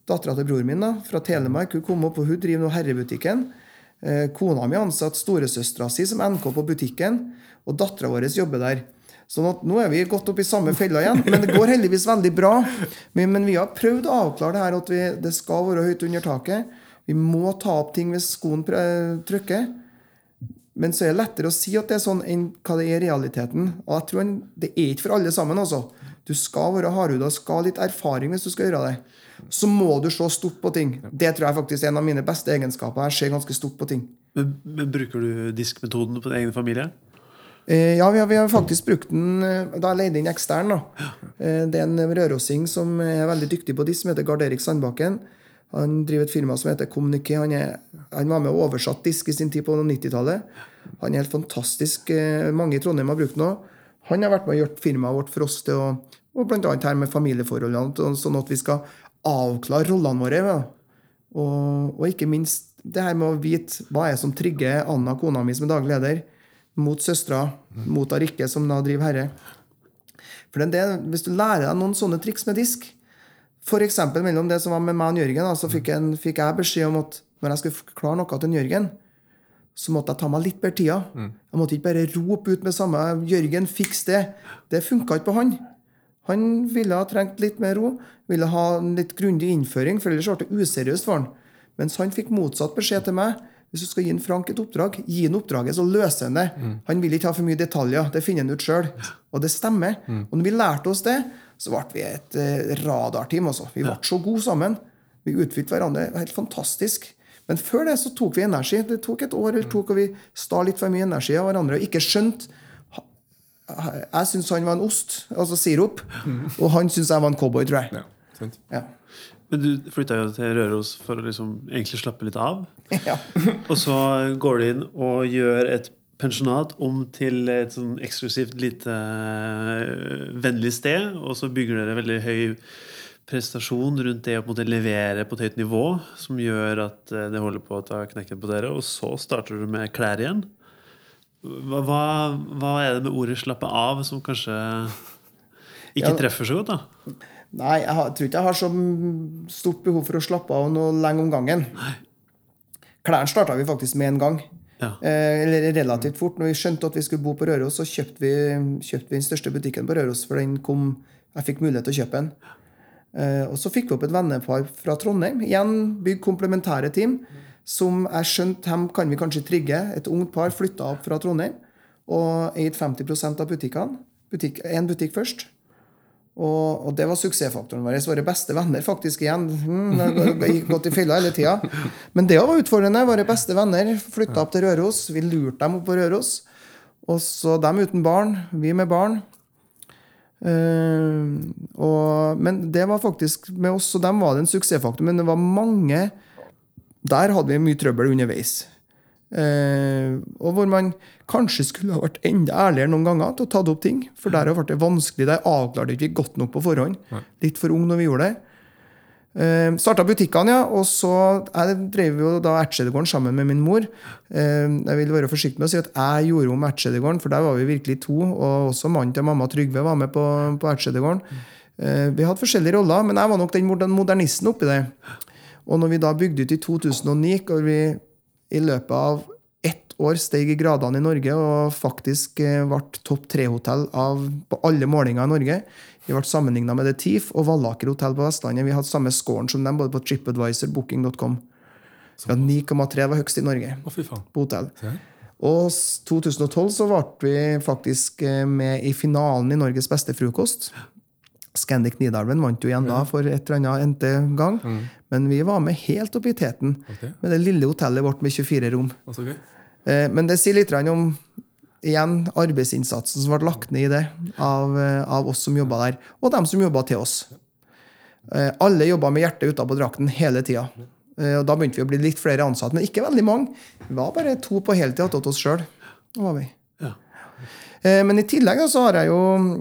Dattera til broren min da, fra Telemark hun kom opp, og hun driver nå herrebutikken. Eh, Kona mi ansatte ansatt storesøstera si som NK på butikken, og dattera vår jobber der. Sånn at Nå er vi gått opp i samme fella igjen, men det går heldigvis veldig bra. Men, men vi har prøvd å avklare det her at vi, det skal være høyt under taket. Vi må ta opp ting hvis skoen trykker. Men så er det lettere å si at det er sånn enn hva det er i realiteten. Og jeg tror Det er ikke for alle sammen. altså. Du skal være hardhuda skal ha litt erfaring hvis du skal gjøre det. Så må du se stort på ting. Det tror jeg faktisk er en av mine beste egenskaper. Jeg ser ganske stort på ting. Men, men Bruker du diskmetoden på din egen familie? Eh, ja, vi har, vi har faktisk brukt den eh, Da jeg leide inn ekstern. da. Eh, det er en rørosing som er veldig dyktig på disk, som heter Gard Erik Sandbakken. Han driver et firma som heter Kommuniké. Han, han var med og oversatt disk i sin tid på 90-tallet. Han er helt fantastisk. eh, Mange i Trondheim har brukt den òg. Han har vært med og gjort firmaet vårt for oss til å og annet her med familieforholdene, sånn at vi skal avklare rollene våre. Ja. Og, og, ikke minst det her med å vite hva er som trigger Anna, kona mi, som er daglig leder, mot søstera, mot Arikke, som da driver herre. For det, Hvis du lærer deg noen sånne triks med disk, f.eks. mellom det som var med meg og Jørgen, så fikk jeg, fikk jeg, beskjed om at når jeg skulle forklare noe til Jørgen, så måtte jeg ta meg litt bedre tida. Mm. Jeg måtte ikke bare rope ut med samme 'Jørgen, fiks det'. Det funka ikke på han. Han ville ha trengt litt mer ro, ville ha en litt grundig innføring, for ellers ble det useriøst for han. Mens han fikk motsatt beskjed til meg. Hvis du skal gi en Frank et oppdrag, gi han oppdraget, så løser han det. Mm. Han vil ikke ha for mye detaljer. Det finner han ut sjøl. Og det stemmer. Mm. Og når vi lærte oss det, så ble vi et eh, radarteam. Også. Vi ble så gode sammen. Vi utfylte hverandre helt fantastisk. Men før det så tok vi energi. Det tok et år eller to hvor vi stal litt for mye energi av hverandre og ikke skjønte jeg syns han var en ost, altså sirup, og han syns jeg var en cowboy, tror jeg. Ja, ja. Men du flytta jo til Røros for å liksom egentlig slappe litt av. Ja. og så går du inn og gjør et pensjonat om til et sånn eksklusivt lite uh, vennlig sted. Og så bygger dere veldig høy prestasjon rundt det å på en måte levere på et høyt nivå, som gjør at uh, det holder på å ta knekken på dere. Og så starter du med klær igjen. Hva, hva, er det med ordet 'slappe av' som kanskje ikke ja, treffer så godt? da? Nei, jeg, har, tror ikke jeg har så stort behov for å slappe av noe lenge om gangen. Klærne starta vi faktisk med en gang. Ja. Eh, eller relativt fort. Når vi skjønte at vi skulle bo på Røros, så kjøpte vi, kjøpte vi den største butikken på Røros. For den kom, jeg fikk mulighet til å kjøpe den. Eh, og så fikk vi opp et vennepar fra Trondheim. Igjen bygg komplementære team som jeg skjønte dem kan vi kanskje trigge. Et ungt par flytta opp fra Trondheim og eide 50% av butikkene. Butikk, en butikk først. Og, og, det var suksessfaktoren vår. Våre beste venner, faktisk, igjen. Mm, gikk godt i fylla hele tida. Men det var utfordrende. Våre beste venner flytta opp til Røros. Vi lurte dem opp på Røros. Og så dem uten barn, vi med barn. Uh, og, men det var faktisk med oss og dem var det en suksessfaktor. Men det var mange der hadde vi mye trøbbel underveis. Eh, og hvor man kanskje skulle ha vært enda ærligere noen ganger til å ta opp ting. For der ble det vanskelig. Der avklarte vi ikke godt nok på forhånd. Litt for ung når vi gjorde det. Eh, Starta butikkene, ja. Og så jeg drev jo da Ertsedegården sammen med min mor. Eh, jeg vil være forsiktig med å si at jeg gjorde om Ertsedegården, for der var vi virkelig to. Og også mannen til mamma Trygve var med på, på Ertsedegården. Eh, vi hadde forskjellige roller, men jeg var nok den modernisten oppi det. Og når vi da bygde ut i 2009, hvor vi i løpet av ett år steg i gradene i Norge og faktisk eh, ble topp tre-hotell på alle målinger i Norge. Vi ble sammenligna med The Thief og Vallaker hotell på Vestlandet. Vi hadde samme scoren som dem både på TripAdvisor, Booking.com. 9,3 var høyest i Norge på hotell. Og 2012 så ble vi faktisk eh, med i finalen i Norges beste frokost. Scandic Nidarven vant jo igjen da for et eller annet endte gang. Mm. Men vi var med helt opp i teten okay. med det lille hotellet vårt med 24 rom. Okay. Eh, men det sier litt om igjen arbeidsinnsatsen som ble lagt ned i det av, eh, av oss som jobba der, og dem som jobba til oss. Eh, alle jobba med hjertet utapå drakten hele tida. Og da begynte vi å bli litt flere ansatte, men ikke veldig mange. Vi var bare to på heltid til oss sjøl. Eh, men i tillegg så har jeg jo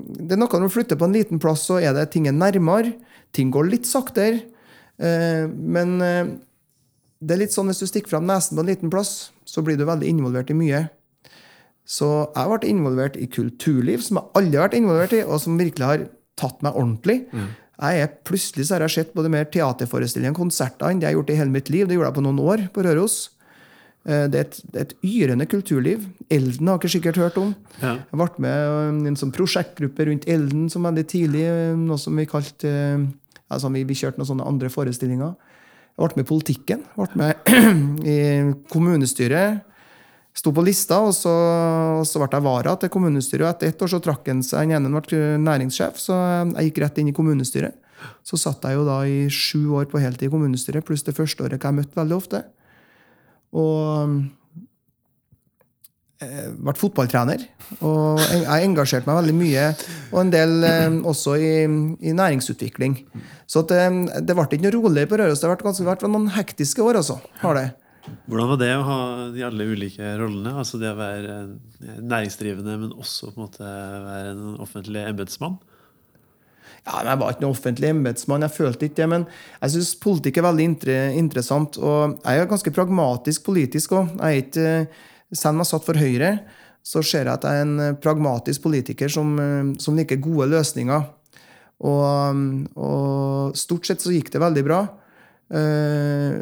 Det er noe når du flytter på en liten plass, så er det ting er nærmere. Ting går litt saktere. Eh, men eh, det er litt sånn hvis du stikker fram nesen på en liten plass, så blir du veldig involvert i mye. Så jeg har vært involvert i kulturliv som jeg aldri har vært involvert i, og som virkelig har tatt meg ordentlig. Mm. Jeg er, plutselig så har jeg sett både mer teaterforestillinger og konserter enn det jeg har gjort i hele mitt liv. Det gjorde jeg på noen år på Røros. Eh, det er, et, et, yrende kulturliv. Elden har ikke sikkert hørt om. Ja. Jeg ble med i en sånn prosjektgruppe rundt Elden som veldig tidlig. Eh, noe som Vi kalte, altså vi, vi kjørte noen sånne andre forestillinger. Jeg ble med i politikken. Jeg ble med i kommunestyret. Sto på lista, og så, og så ble jeg vara til kommunestyret. Og etter ett år så trakk han seg. Den ene ble næringssjef, så jeg gikk rett inn i kommunestyret. Så satt jeg jo da i sju år på heltid i kommunestyret, pluss det første året jeg møtte veldig ofte. Og eh, ble fotballtrener. Og jeg engasjerte meg veldig mye, og en del eh, også i, i næringsutvikling. Så det, det, ble ikke noe roligere på Røros. Det har vært, ganske, vært noen hektiske år, Også, Har det. Hvordan var det å ha de alle ulike rollene? Altså det å være eh, næringsdrivende, men også på en måte være en offentlig embetsmann? Ja, men Jeg var ikke noen offentlig embetsmann, jeg følte ikke det. Men jeg syns politikk er veldig interessant. Og jeg er ganske pragmatisk politisk òg. Selv om jeg satt for Høyre, så ser jeg at jeg er en pragmatisk politiker som, som liker gode løsninger. Og, og, stort sett så gikk det veldig bra. Uh,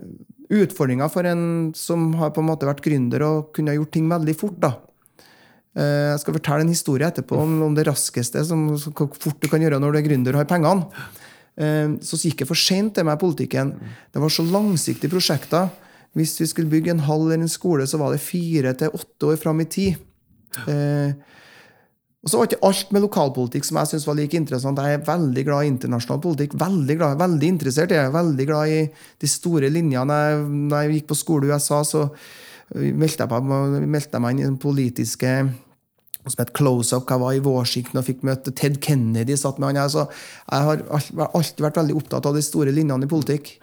Utfordringa for en som har på en måte vært gründer og kunne gjort ting veldig fort. da. Uh, jeg skal fortelle en historie etterpå om, det raskeste, som, hvor fort du kan gjøre når du er gründer og har pengene. Uh, så gikk det for seint til meg i politikken. Det var så langsiktige prosjekter. Hvis vi skulle bygge en hall eller en skole, så var det fire til åtte år fram i tid. Uh, og så var ikke alt med lokalpolitikk som jeg synes var like interessant. Jeg er veldig glad i internasjonal politikk. Veldig glad, veldig interessert. Jeg er veldig glad i de store linjene. Når jeg gikk på skole i USA, så jeg, meldte jeg meg inn i den politiske som het Close-Up. Jeg var i Washington og fikk møte Ted Kennedy. satt med han. Altså, jeg har alltid vært veldig opptatt av de store linjene i politikk.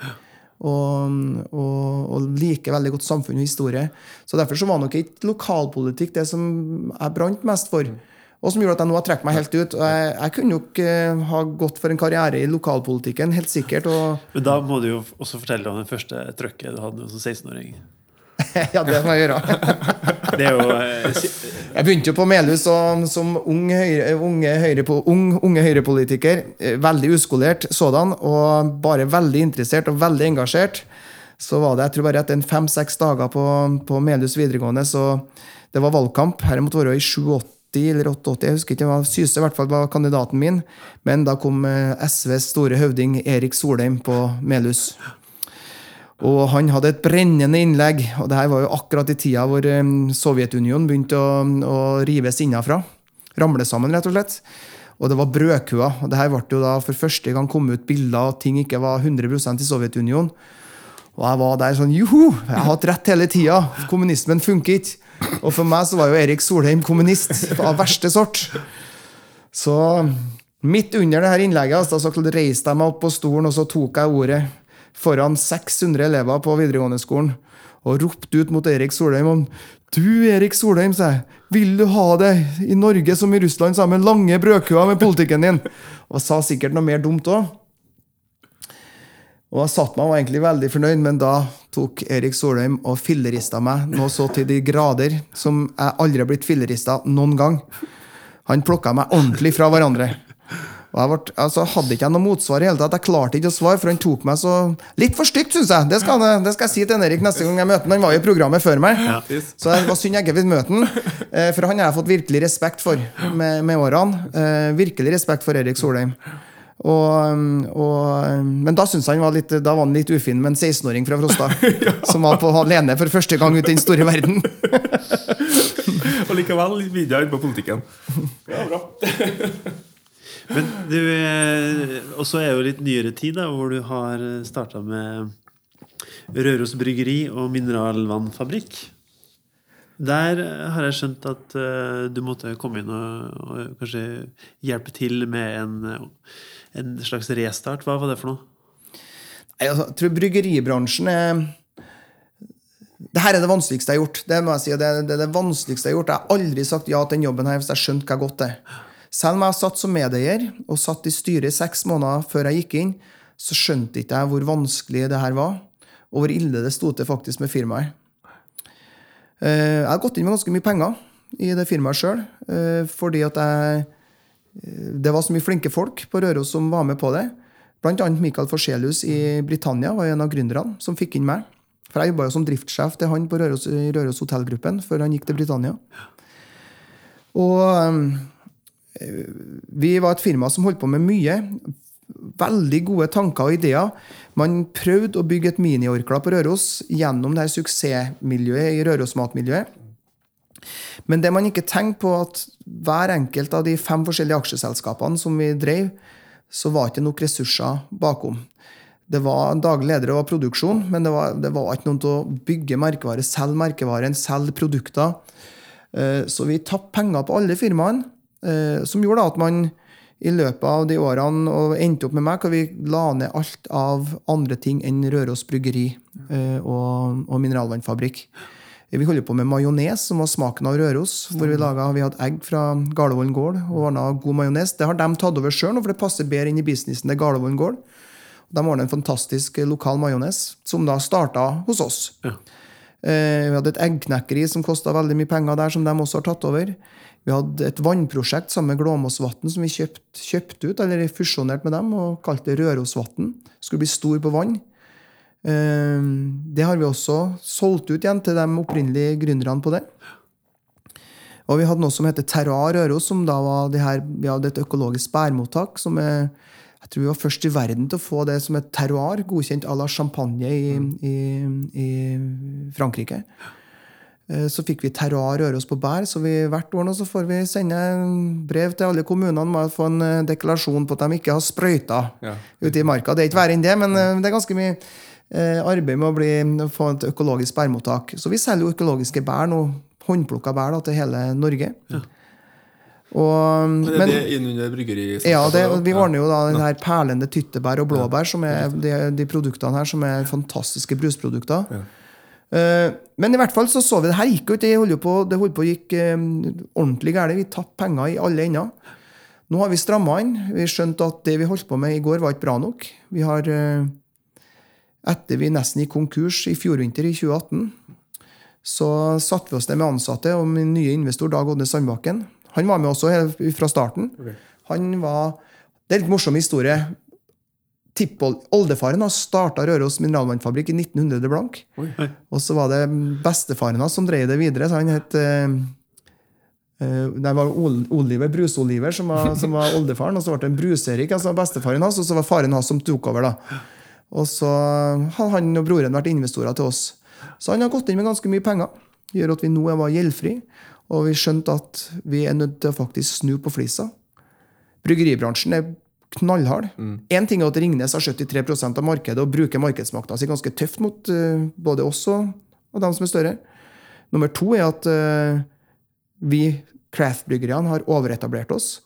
Og, og, og liker veldig godt samfunn og historie. Så Derfor så var nok ikke lokalpolitikk det som jeg brant mest for og som gjorde at jeg nå har trukket meg helt ut. Jeg, jeg kunne nok uh, ha gått for en karriere i lokalpolitikken, helt sikkert. Men da må du jo også fortelle om den første trøkket du hadde som 16-åring. ja, det må jeg gjøre. det jo uh, Jeg begynte jo på Melhus som, som ung, høyre, unge, høyre, ung, unge høyrepolitiker. Eh, veldig uskolert sådan, og bare veldig interessert og veldig engasjert. Så var det jeg tror bare etter fem-seks dager på, på Melhus videregående, så det var valgkamp. Her måtte være i 87 eller 88, jeg husker ikke, det var Syse i hvert fall var kandidaten min. Men da kom eh, SVs store høvding Erik Solheim på Melhus. Og han hadde et brennende innlegg, og det her var jo akkurat i tida hvor Sovjetunionen begynte å, å rives innafra. Ramle sammen, rett og slett. Og det var brødkua. Og det her ble jo da for første gang kommet ut bilder av ting ikke var 100% i Sovjetunionen. Og jeg var der sånn Joho! Jeg har hatt rett hele tida! Kommunismen funker ikke! Og for meg så var jo Erik Solheim kommunist av verste sort. Så midt under det her innlegget altså, så reiste jeg meg opp på stolen og så tok jeg ordet foran 600 elever på videregående skolen og ropte ut mot Erik Solheim om Du, Erik Solheim, sa jeg, vil du ha det i Norge som i Russland, sammen med lange brødkøer med politikken din? Og sa sikkert noe mer dumt òg. Og jeg satt meg og var egentlig veldig fornøyd, men da tok Erik Solheim og fillerista meg noe så til de grader som jeg aldri har blitt fillerista noen gang. Han plukka meg ordentlig fra hverandre. Og jeg ble, altså, hadde ikke jeg noe motsvar i hele tatt. Jeg klarte ikke å svare, for han tok meg så Litt for stygt, syns jeg! Det skal, det skal, jeg si til Erik neste gang jeg møter ham. Han var jo i programmet før meg. Ja. Så det var synd jeg ikke fikk møte ham. Eh, for han har jeg fått virkelig respekt for med, med årene. Eh, virkelig respekt for Erik Solheim. Og, og, men da syns han var litt, da var han litt ufin med en 16-åring fra Frosta. ja. Som var på alene for første gang ute i den store verden. og likevel videre på politikken. Ja, bra. Men du Og så er jo litt nyere tid, da, hvor du har starta med Røros bryggeri og mineralvannfabrikk. Der har jeg skjønt at du måtte komme inn og, og kanskje hjelpe til med en en slags restart. Hva var det for noe? Jeg tror bryggeribransjen er det her er det vanskeligste jeg har gjort. Det må jeg si, det er det vanskeligste Jeg har gjort. Jeg har aldri sagt ja til den jobben her hvis jeg skjønte hva godt det er. Selv om jeg satt som medeier og satt i styret i seks måneder før jeg gikk inn, så skjønte ikke jeg hvor vanskelig det her var, og hvor ille det sto til faktisk med firmaet. Eh, jeg har gått inn med ganske mye penger i det firmaet sjøl, eh, fordi at jeg det var så mye flinke folk på Røros som var med på det. Blant annet Michael Forselius i Britannia var en av gründerne som fikk inn meg. For jeg jobba jo som driftssjef til han på Røros, Røros hotellgruppen før han gikk til Britannia. Og vi var et firma som holdt på med mye. Veldig gode tanker og ideer. Man prøvde å bygge et miniorkla på Røros gjennom det her suksessmiljøet i Røros-matmiljøet. Men det man ikke tenker på, at hver enkelt av de fem forskjellige aksjeselskapene som vi drev, så var ikke nok ressurser bakom. Det var daglig leder og produksjon, men det var, det var, ikke noen til å bygge merkevare, selge merkevaren, selge produkter. Eh, så vi tapte penger på alle firmaene, som gjorde at man i løpet av de årene og endte opp med meg, hvor vi la ned alt av andre ting enn Røros bryggeri eh, og, og mineralvannfabrikk. Vi holder på med majones, som var smaken av Røros. hvor Vi laget, vi hadde egg fra Gardervollen gård og ordna god majones. Det har de tatt over sjøl, for det passer bedre inn i businessen til Gardervollen gård. De ordna en fantastisk lokal majones, som da starta hos oss. Ja. Eh, vi hadde et eggknekkeri som kosta veldig mye penger der, som de også har tatt over. Vi hadde et vannprosjekt sammen med Glåmåsvatn som vi kjøpt, kjøpte ut, eller fusjonerte med dem, og kalte det Rørosvatn. Skulle bli stor på vann. Eh, Det har vi også solgt ut igjen til de opprinnelige gründerne på det. Og vi hadde noe som heter Terroir Røros, som da var det her, vi hadde et økologisk bærmottak. som er, Jeg tror vi var først i verden til å få det som et terroir, godkjent à la champagne i, i, i Frankrike. Eh, Så fikk vi Terroir Røros på bær, så vi hvert år nå så får vi sende brev til alle kommunene med å få en eh, deklarasjon på at de ikke har sprøyta Ja. ute i marka. Det er ikke verre enn det, men eh, det er ganske mye arbeid med å bli, å få et økologisk bærmottak. Så vi selger jo økologiske bær nå, håndplukka bær da, til hele Norge. Og, Men er men, det innunder bryggeri? ja, det, vi ordner jo da den her perlende tyttebær og blåbær, som er de, de produktene her som er fantastiske brusprodukter. Eh, men i hvert fall så så vi det her gikk jo ikke. Det holdt på, det holdt på gikk eh, ordentlig galt. Vi tapte penger i alle ender. Nå har vi stramma inn. Vi skjønte at det vi holdt på med i går, var ikke bra nok. Vi har eh, Etter vi nesten gikk konkurs i fjor vinter, i 2018, så satte vi oss ned med ansatte og min nye investor Dag Odne Sandbakken. Han var med også fra starten. Han var Det er en litt morsom historie. Oldefaren hans starta Røros mineralvannfabrikk i 1900 blank. Oi. Og så var det bestefaren hans som drev det videre. så han het eh, eh, Det var Oliver, Brus-Oliver som var, som var oldefaren, og så ble det en Brus-Erik, altså bestefaren hans, og så var faren hans som tok over. da. Og så har han og broren vært investorer til oss. Så han har gått inn med ganske mye penger. Det gjør at vi nå var gjeldfri, og vi skjønte at vi er nødt til å faktisk snu på flisa. Bryggeribransjen er knallhard. Én ting er at Ringnes har 73% av markedet og bruker markedsmakta si ganske tøft mot uh, både oss og, og dem som er større. Nummer to er at uh, vi craft-bryggeriene har overetablert oss.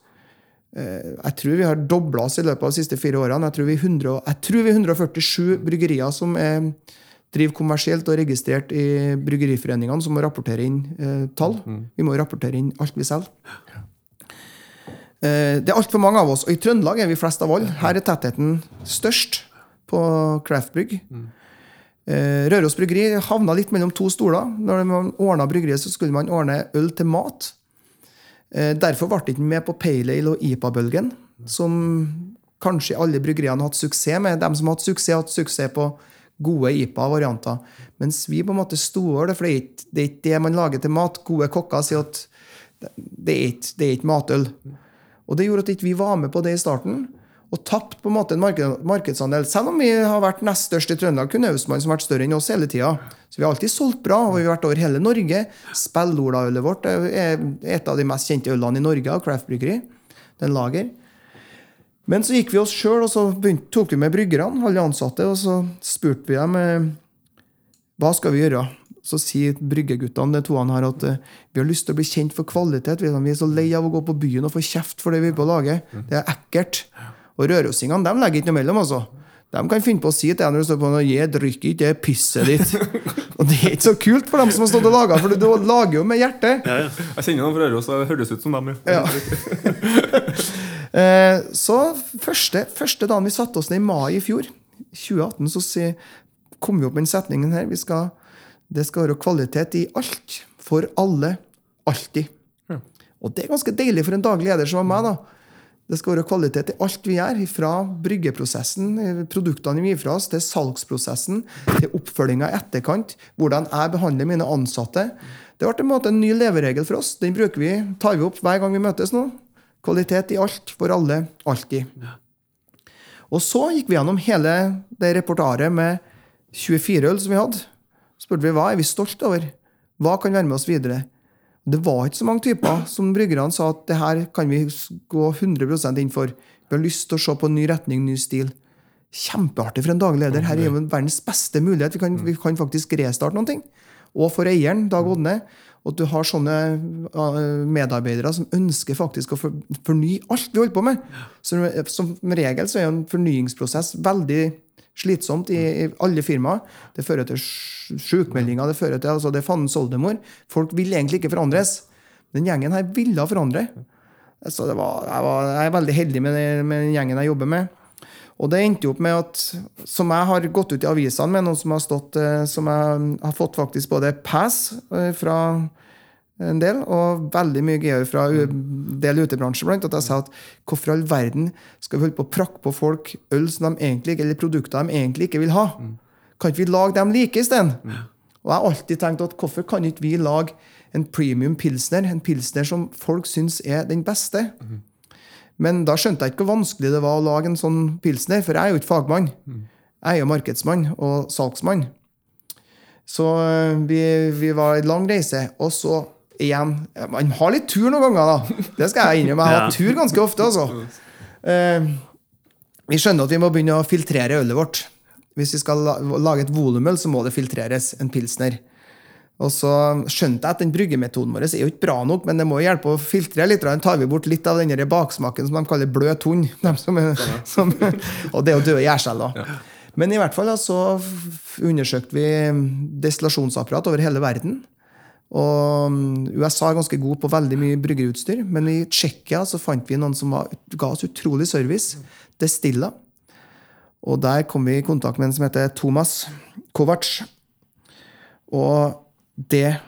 Uh, jeg tror vi har dobla oss i løpet av de siste fire årene. Jeg tror vi er 100 og- jeg tror vi er 147 bryggerier som er, driver kommersielt og registrert i bryggeriforeningene, som må rapportere inn tall. Vi må rapportere inn alt vi selger. Eh, Det er altfor mange av oss, og i Trøndelag er vi flest av alle. Her er tettheten størst på craftbrygg. Eh, Røros bryggeri havna litt mellom to stoler. Når man ordna bryggeriet, så skulle man ordne øl til mat. Eh, Derfor ble det ikke med på Pale Ale og IPA-bølgen, som kanskje alle bryggeriene har hatt suksess med. De som har hatt suksess, har hatt suksess på gode IPA-varianter. Mens vi på en måte sto over det, for det, er ikke det man lager til mat. Gode kokker sier at det er ikke, det er ikke matøl. Og det gjorde at ikke vi var med på det i starten. Og tapte på en måte en marked, markedsandel. Selv om vi har vært nest størst i Trøndelag, kun Austmann som har vært større enn oss hele tida. Så vi har alltid solgt bra, og vi har vært over hele Norge. Spellolaølet vårt er et av de mest kjente ølene i Norge av Craft Bryggeri. Er lager. Men så gikk vi oss sjøl, og så begynte, tok vi med bryggerne, alle ansatte, og så spurte vi dem eh, hva skal vi gjøre. Så sier bryggeguttene de toene her at eh, vi har lyst til å bli kjent for kvalitet. Vi er så lei av å gå på byen og få kjeft for det vi er på å lage. Det er ekkelt. Og rørosingene de legger ikke noe mellom. altså. De kan finne på å si til deg når du står på og jeg drikker ikke det pisset ditt. og det er ikke så kult for dem som har stått og laga, for du lager jo med hjertet. Jeg kjenner noen fra Røros, og det høres ut som dem. Ja. Ja. Eh, så første, første dagen vi satte oss ned i mai i fjor, 2018, så kom vi opp med den setningen her. Vi skal, det skal være kvalitet i alt. For alle. Alltid. Og det er ganske deilig for en daglig leder som meg. da. Det skal være kvalitet i alt vi gjør, fra bryggeprosessen, eh, produktene vi gir fra oss, til salgsprosessen, til oppfølginga i etterkant, hvordan jeg behandler mine ansatte. Det ble en, måte en ny leveregel for oss. Den bruker vi, tar vi opp hver gang vi møtes nå. Kvalitet i alt, for alle, alltid. Og så gikk vi gjennom hele det repertoaret med 24 øl som vi hadde. Spurte vi hva er vi stolt over. Hva kan være med oss videre? Det var ikke så mange typer som bryggerne sa at det her kan vi gå 100% inn for. Vi har lyst til å se på en ny retning, ny stil. Kjempeartig for en daglig leder. Her er jo verdens beste mulighet. Vi kan, vi kan faktisk restarte noen ting. og for eieren, Dag Odne. At du har sånne medarbeidere som ønsker faktisk å for, fornye alt vi holder på med. Så, som regel så er en fornyingsprosess veldig slitsomt i, i alle firmaer. Det fører til sjukmeldinger, det fører til altså det er fandens oldemor. Folk vil egentlig ikke forandres. Den gjengen her ville forandre. Så var, jeg, var, jeg, er veldig heldig med, det, med den gjengen jeg jobber med. Og det endte opp med at som jeg har gått ut i avisene med, noen som har stått eh, som jeg har fått faktisk både pass eh, fra en del, og veldig mye gøyere fra en del utebransjer. Blant, at jeg sa at hvorfor i all verden skal vi holde på å prakke på folk øl som de egentlig ikke, eller produkter de egentlig ikke vil ha? Kan ikke vi lage dem like isteden? Og jeg har alltid tenkt at hvorfor kan ikke vi lage en premium pilsner, en pilsner som folk syns er den beste? Men da skjønte jeg ikke hvor vanskelig det var å lage en sånn pilsner, for jeg er jo ikke fagmann. Jeg er jo markedsmann og salgsmann. Så øh, vi, vi var en lang reise. Og så igjen Man har litt tur noen ganger, da. Det skal jeg innrømme. Jeg har tur ganske ofte, altså. Eh, vi skjønner at vi må begynne å filtrere ølet vårt. Hvis vi skal lage et volumøl, så må det filtreres. En pilsner. Og så skjønte jeg at den bryggemetoden vår er jo ikke bra nok, men det må hjelpe å filtre litt. Da tar vi bort litt av den baksmaken som de kaller bløt hund. og det er jo døde gjærceller. Ja. Men i hvert fall så undersøkte vi destillasjonsapparat over hele verden. Og um, USA er ganske god på veldig mye bryggerutstyr, men i Tsjekkia så fant vi noen som var, ga oss utrolig service. Destilla. Og der kom vi i kontakt med en som heter Thomas Kovac. Og det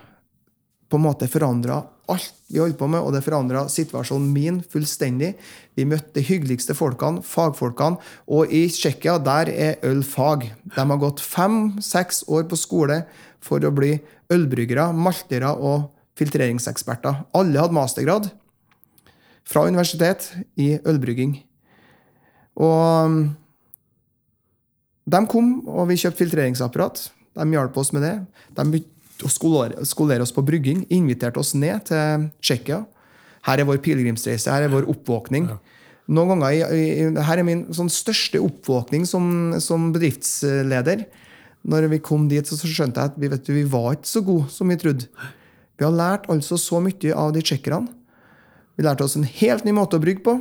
på en måte forandra alt vi holdt på med, og det forandra situasjonen min fullstendig. Vi møtte de hyggeligste folkene, fagfolkene. Og i Tsjekkia der er øl fag. De har gått fem-seks år på skole for å bli ølbryggere, maltere og filtreringseksperter. Alle hadde mastergrad fra universitet i ølbrygging. Og um, de kom, og vi kjøpte filtreringsapparat. De hjalp oss med det. De begynte å skolere, oss på brygging. Inviterte oss ned til Tsjekkia. Her er vår pilegrimsreise, her er vår oppvåkning. Noen ganger, Her er min sånn største oppvåkning som, som bedriftsleder når vi kom dit, så skjønte jeg at vi, du, vi var ikke så gode som vi trodde. Vi har lært altså så mye av de tsjekkerne. Vi lærte oss en helt ny måte å brygge på.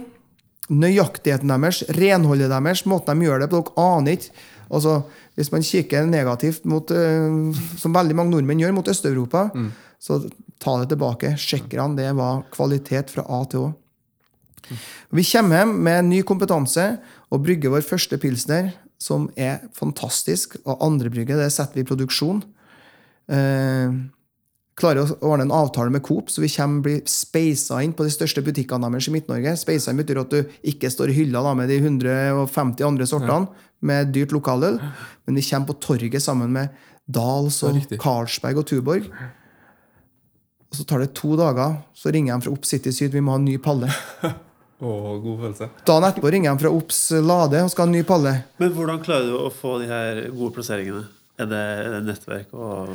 Nøyaktigheten deres, renholdet deres, måten de gjør det på. Dere aner ikke. Altså, hvis man kikker negativt mot, uh, som veldig mange nordmenn gjør, mot Øst-Europa, mm. så ta det tilbake. Tsjekkerne, det var kvalitet fra A til Å. Mm. Vi kommer hjem med ny kompetanse og brygger vår første pilsner som er fantastisk. Og andrebrygget det setter vi i produksjon. Eh, klarer å ordne en avtale med Coop, så vi kommer blir speisa inn på de største butikkene deres i Midt-Norge. Speisa inn betyr at du ikke står i hylla da, med de 150 andre sortene ja. med dyrt lokaløl, men vi kommer på torget sammen med Dals og Carlsberg og Tuborg. Og så tar det to dager, så ringer de fra Opp City Syd. Vi må ha en ny palle. Oh, god følelse. Dagen etterpå ringer de fra Ops Lade og skal ha en ny palle. Men hvordan klarer du å få de her gode plasseringene? Er det, er det nettverk og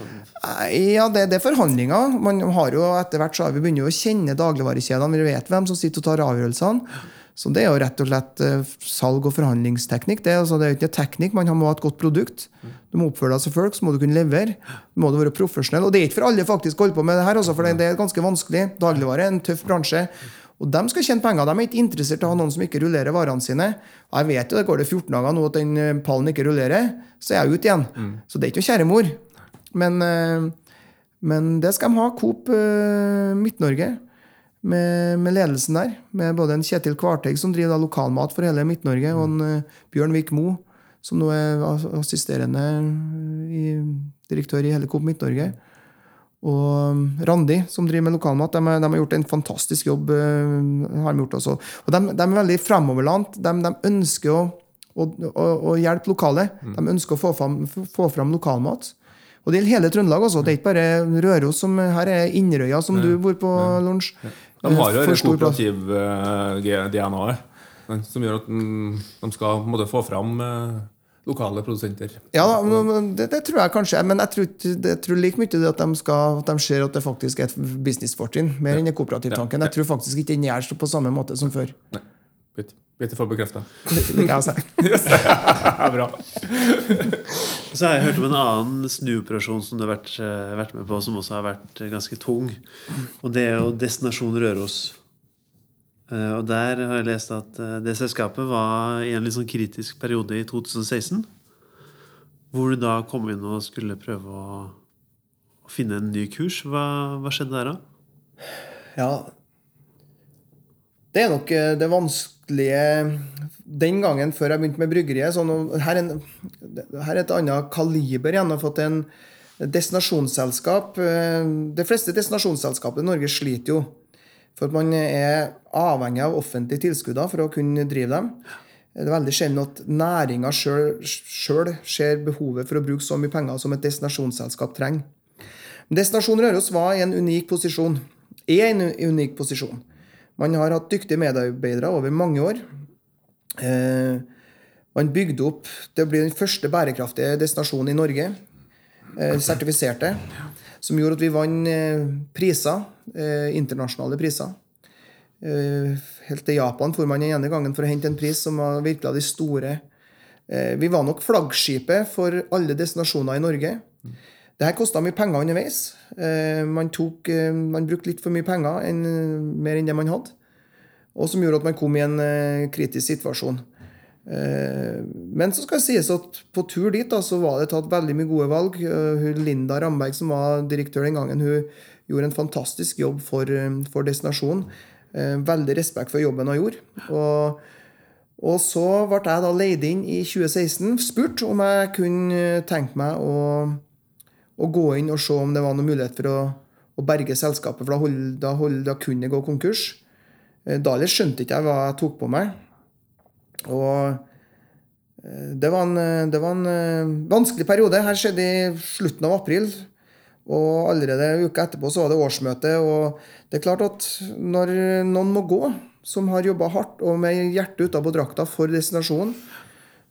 Ja, det, det, er forhandlinger. Man har jo Etter hvert så har vi begynt å kjenne dagligvarekjedene. Vi vet hvem som sitter og tar avgjørelsene. Så det er jo rett og slett eh, salg- og forhandlingsteknikk. Det, altså, det er jo ikke teknikk, man må ha et godt produkt. Du må oppføre deg som folk, så må du kunne levere. Du må være profesjonell. Og det er ikke for alle faktisk å holde på med det her, altså, for det er ganske vanskelig. Dagligvare er en tøff bransje. Og de skal tjene penger. De er ikke interessert i å ha noen som ikke rullerer varene sine. Og jeg vet jo det går det 14 dager nå at den eh, pallen ikke rullerer, så er jeg ute igjen. Mm. Så det er ikke noe kjære mor. Men, eh, men, det skal de ha. Coop uh, Midt-Norge. Med, med, ledelsen der. Med både en Kjetil Kvarteig, som driver lokalmat for hele Midt-Norge, og en uh, Bjørn Vik Mo, som nå er assisterende direktør i hele Coop Midt-Norge. Og um, Randi, som driver med lokalmat, de, de, har gjort en fantastisk jobb. Uh, har de gjort også. Og de, de er veldig fremoverlant. De, de ønsker å, å, å, hjelpe lokale. Mm. De ønsker å få fram, få fram lokalmat. Og det gjelder hele Trøndelag. også. Det er ikke bare Røros. som Her er Inderøya, som du bor på lunsj. De har jo et kooperativ uh, DNA som gjør at de skal måte, få fram uh, lokale produsenter. Ja, det, det, tror jeg kanskje. Men jeg tror, jeg tror like mye det at de, skal, at de ser at det faktisk er et businessfortrinn, mer ja. enn kooperativtanken. Jeg tror faktisk ikke den gjør på samme måte som før. Nei. Bitt. Bitt for bekrefta. Det er. Bra. Så har jeg hørt om en annen snuoperasjon som du har vært, vært med på, som også har vært ganske tung. Og det er jo Destinasjon Røros. Eh, Og der har jeg lest at eh, det selskapet var i en litt sånn kritisk periode i 2016. Hvor du da kom inn og skulle prøve å, å finne en ny kurs. Hva, hva skjedde der, da? Ja. Det er nok eh, det vanskelige Den gangen før jeg begynte med bryggeriet sånn, her, er en, her er et annet kaliber igjen. Jeg har fått en destinasjonsselskap. De fleste destinasjonsselskapene i Norge sliter jo. For man er avhengig av offentlige tilskudder for å kunne drive dem. Det er veldig sjelden at næringa sjøl ser behovet for å bruke så mye penger som et destinasjonsselskap trenger. Destinasjon Røros var i en unik posisjon. Er en unik posisjon. Man har hatt dyktige medarbeidere over mange år. Eh, man bygde opp Det blir den første bærekraftige destinasjonen i Norge. Sertifiserte. sertifiserte. Som gjorde at vi vant eh, priser. Eh, internasjonale priser. Eh, helt til Japan for man den ene gangen for å hente en pris som var virkelig av de store. Vi var nok flaggskipet for alle destinasjoner i Norge. Det her kosta mye penger underveis. Man, tok, man brukte litt for mye penger, mer enn det man hadde. Og som gjorde at man kom i en kritisk situasjon. Eh, men så skal det sies at på tur dit da, så var det tatt veldig mye gode valg. Eh, hun Linda Ramberg, som var direktør den gangen, hun gjorde en fantastisk jobb for, eh, for destinasjonen. Veldig respekt for jobben hun gjorde. Og, og så ble jeg da leid inn i 2016, spurt om jeg kunne tenke meg å, å gå inn og se om det var noen mulighet for å, å berge selskapet, for da, hold, da, hold, da kunne det gå konkurs. Da skjønte ikke jeg hva jeg tok på meg. Og eh, det var en, eh, det var en eh, vanskelig periode. Her skjedde i slutten av april. Og allerede uka etterpå så var det årsmøte. Og det er klart at når noen må gå, som har jobba hardt og med hjertet utapå drakta for destinasjonen,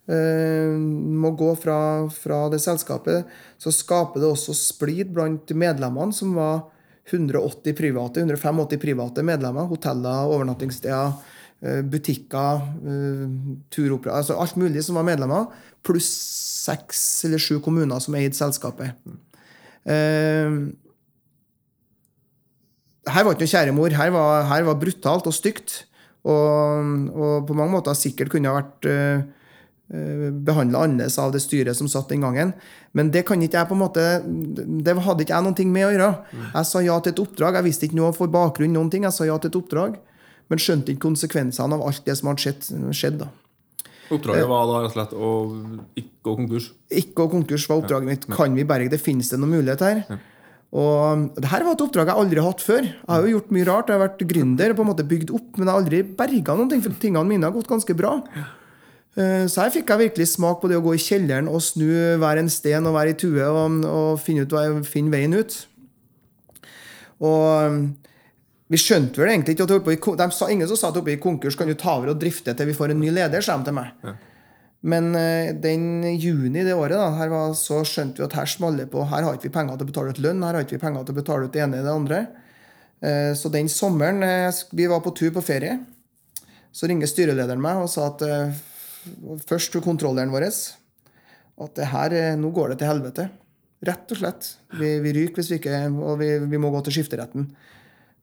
må gå fra, fra det selskapet, så skaper det også splid blant medlemmene, som var 180 private, 185 private medlemmer. Hoteller, overnattingssteder, butikker, eh, turopera altså Alt mulig som var medlemmer. Pluss seks eller sju kommuner som eide selskapet. Eh, her var ikke noe kjære mor. Her var, her var brutalt og stygt. Og, og på mange måter sikkert kunne ha vært behandla annerledes av det styret som satt den gangen. Men det kan ikke jeg på en måte Det hadde ikke jeg noe med å gjøre. Jeg sa ja til et oppdrag. Jeg visste ikke noe for bakgrunn. noen ting. Jeg sa ja til et oppdrag, men skjønte ikke konsekvensene av alt det som hadde skjedd. skjedd da. Oppdraget var da rett og slett å ikke gå konkurs. Ikke gå konkurs var oppdraget mitt. Kan vi berge det? Finnes det noen mulighet her? Og det her var et oppdrag jeg aldri har hatt før. Jeg har jo gjort mye rart. Jeg har vært gründer og på en måte bygd opp, men jeg har aldri berga noen ting, for tingene mine har gått ganske bra. Eh, Så her fikk jeg virkelig smak på det å gå i kjelleren og snu hver en sten og være i tue og, og finne, ut, finne veien ut. Og vi skjønte vel egentlig ikke at på i, de sa, Ingen som sa at oppe i konkurs kan du ta over og drifte til vi får en ny leder, sa de til meg. Men eh, den juni det året da, her var, så skjønte vi at her smaller det på. Her har ikke vi penger til å betale ut lønn, her har ikke vi penger til å betale ut det ene eller det andre. Eh, Så den sommeren eh, vi var på tur på ferie, så ringer styrelederen meg og sa at først til kontrolleren vår at det her, nå går det til helvete. Rett og slett. Vi, vi ryker hvis vi ikke Og vi, vi må gå til skifteretten.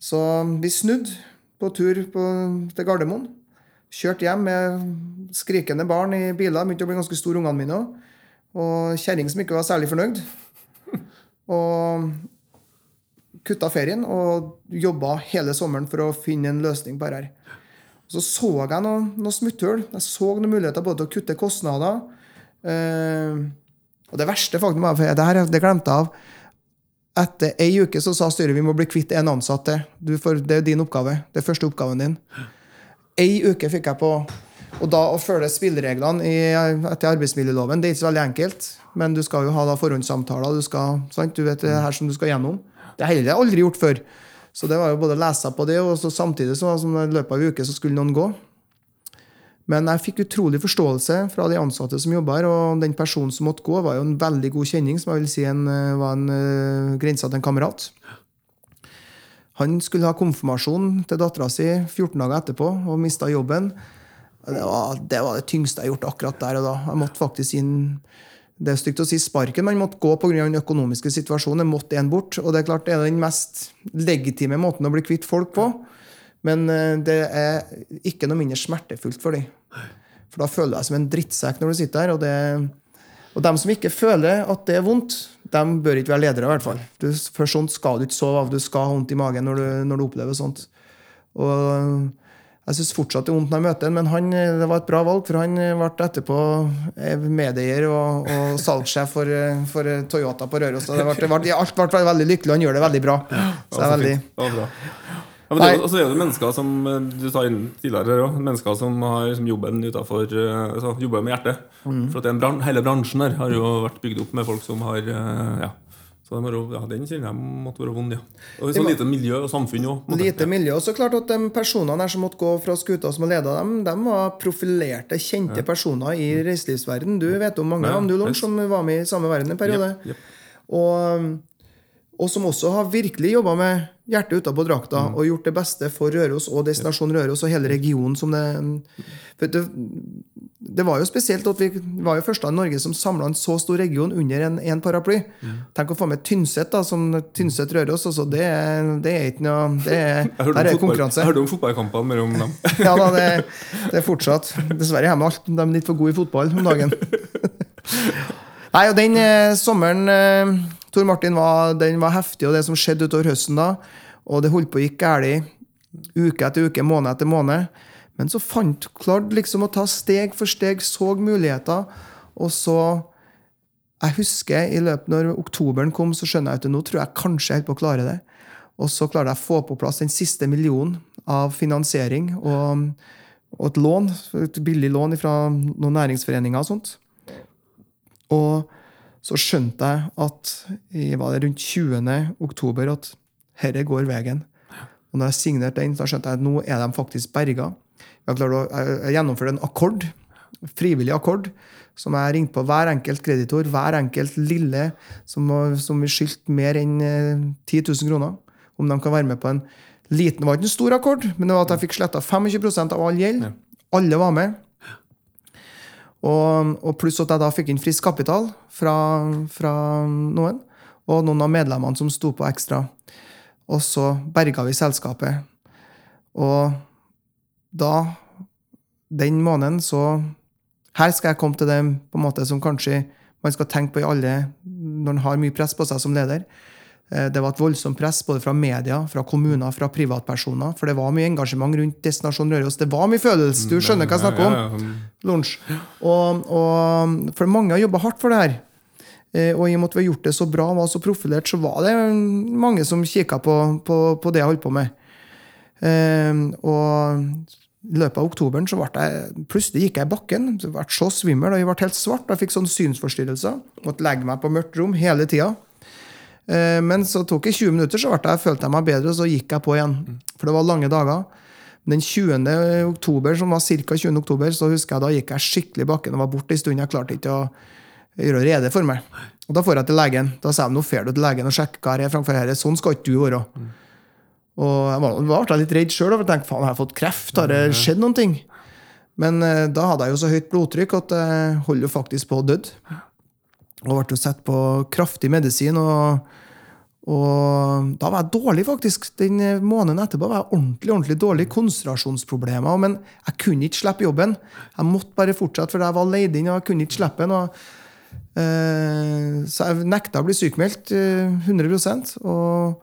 Så vi snudde på tur på, til Gardermoen. Kjørte hjem med skrikende barn i biler. Begynte å bli ganske store, ungene mine òg. Og kjerring som ikke var særlig fornøyd. Og kutta ferien og jobba hele sommeren for å finne en løsning på dette. Så så jeg noen, noe smutthull. Jeg så noen muligheter både til å kutte kostnader eh, Og det verste faktisk var, for det her det glemte jeg av Etter ei uke så sa styret vi må bli kvitt en ansatt til. Det er din oppgave. Det er første oppgaven din. Ei uke fikk jeg på Og da å følge spillereglene i, etter arbeidsmiljøloven, det er ikke så veldig enkelt. Men du skal jo ha da forhåndssamtaler. Du, skal, sant? du vet det her som du skal gjennom. Det har jeg aldri gjort før. Så det var jo både lese på det, og samtidig som i løpet av ei uke så skulle noen gå. Men jeg fikk utrolig forståelse fra de ansatte som jobba her, og den personen som måtte gå, var jo en veldig god kjenning, som jeg vil si en, eh, var en uh, grensa til en kamerat. Han skulle ha konfirmasjon til dattera si 14 dager etterpå og mista jobben. Det var, det var det tyngste jeg har gjort akkurat der og da. Jeg måtte faktisk inn det er stygt å si sparken, men jeg måtte gå pga. den økonomiske situasjonen. Jeg måtte en bort. Og det er klart det er den mest legitime måten å bli kvitt folk på. Men eh, det er ikke noe mindre smertefullt for dem. For da føler du deg som en drittsekk når du sitter der. Og, det, og dem som ikke føler at det er vondt, dem bør ikke være ledere, i hvert fall. Du, for sånt skal du ikke sove av. Du skal ha vondt i magen når du, når du opplever sånt. Og jeg syns fortsatt det er vondt når jeg møter ham, men han, det var et bra valg. For han ble etterpå medeier og, og salgssjef for, for, Toyota på Røros. Det ble, det ble, alt ble veldig lykkelig, og han gjør det veldig bra. Så det er veldig... Ja, det, altså, det er jo mennesker som eh, du sa tidligere også, Mennesker som har som jobben utenfor eh, altså, Jobber med hjertet. For det er bran Hele bransjen her har jo vært bygd opp med folk som har eh, Ja. Så det må ja, den kjenner jeg måtte være vond, ja. Og så lite miljø og samfunn òg. Lite miljø. Og så klart at de personene her som måtte gå fra skuta som har leda dem, de var profilerte, kjente personer i reiselivsverden. Du vet om mange Ja, du, Lars, som var med i samme verden en periode. Og, og som også har virkelig jobba med hjertet utapå drakta Mm. og gjort det beste for Røros og Destinasjon Røros og hele regionen som det for det, det var jo spesielt at vi var jo første av Norge som samla en så stor region under en, en paraply. Mm. Tenk å få med Tynset, da, som Tynset-Røros. Altså, det, det er ikke noe det er, Der er konkurranse. jeg hørte om fotballkampene mellom dem. Ja da, det, det er fortsatt. Dessverre er alt de litt for gode i fotball om dagen. Nei, og den eh, sommeren eh, Tor Martin var, den var heftig, og det som skjedde utover høsten da, og det holdt på å gikk galt uke etter uke, måned etter måned. Men så fant klarte liksom å ta steg for steg, så muligheter, og så Jeg husker i løpet når oktoberen kom, så skjønner jeg at nå tror jeg kanskje jeg holder på å klare det. Og så klarte jeg å få på plass den siste millionen av finansiering og, og et lån, et billig lån fra noen næringsforeninger og sånt. Og så skjønte jeg at i var det rundt 20. oktober at herre går veien. Og når jeg signerte den, så skjønte jeg at nå er de faktisk berga. Jeg, å- jeg gjennomførte en akkord, frivillig akkord, som jeg ringte på hver enkelt kreditor, hver enkelt lille som, som vi skyldte mer enn eh, 10 000 kroner, om de kan være med på en liten, det var ikke en stor akkord, men det var at jeg fikk sletta 25% av all gjeld. Alle var med. Og, og pluss at jeg da fikk inn frisk kapital fra, fra noen. Og noen av medlemmene som sto på ekstra. Og så berga vi selskapet. Og da, den måneden, så Her skal jeg komme til det på en måte som kanskje man skal tenke på i alle når man har mye press på seg som leder. Eh, Det var et voldsomt press både fra media, fra kommuner, fra privatpersoner. For det var mye engasjement rundt Destinasjon Røros. Det var mye følelse. Du skjønner hva jeg snakker om? Lunsj. Og, og, for mange har jobba hardt for det her. Eh, Og i og med at vi har gjort det så bra og var så profilert, så var det mange som kikka på, på, på det jeg holdt på med. Eh, Og i løpet av oktoberen så ble jeg, plutselig gikk jeg i bakken. Jeg ble så svimmel, og jeg ble helt svart. Jeg fikk sånne synsforstyrrelser. Måtte legge meg på mørkt rom hele tida. Eh, Men så tok det 20 minutter, så jeg, følte jeg meg bedre, og så gikk jeg på igjen. For det var lange dager. Den 20. oktober, som var ca. 20. oktober, så husker jeg da gikk jeg skikkelig i bakken og var borte en stund. Jeg klarte ikke å gjøre rede for meg. Og Da får jeg til legen. Da sier de nå drar du til legen og sjekker hva jeg er framfor her. Sånn skal ikke du være. Og jeg var, ble litt redd sjøl og tenkte faen, har jeg fått kreft? Har det skjedd noen ting? Men eh, da hadde jeg jo så høyt blodtrykk at jeg holder jo faktisk på å dø. Og ble satt på kraftig medisin. og og da var jeg dårlig, faktisk. Den måneden etterpå var jeg ordentlig ordentlig dårlig. Konsentrasjonsproblemer. Men jeg kunne ikke slippe jobben. Jeg måtte bare fortsette, for jeg var leid inn, og jeg kunne ikke slippe den. Og, uh, så jeg nekta å bli sykemeldt Uh, 100% og,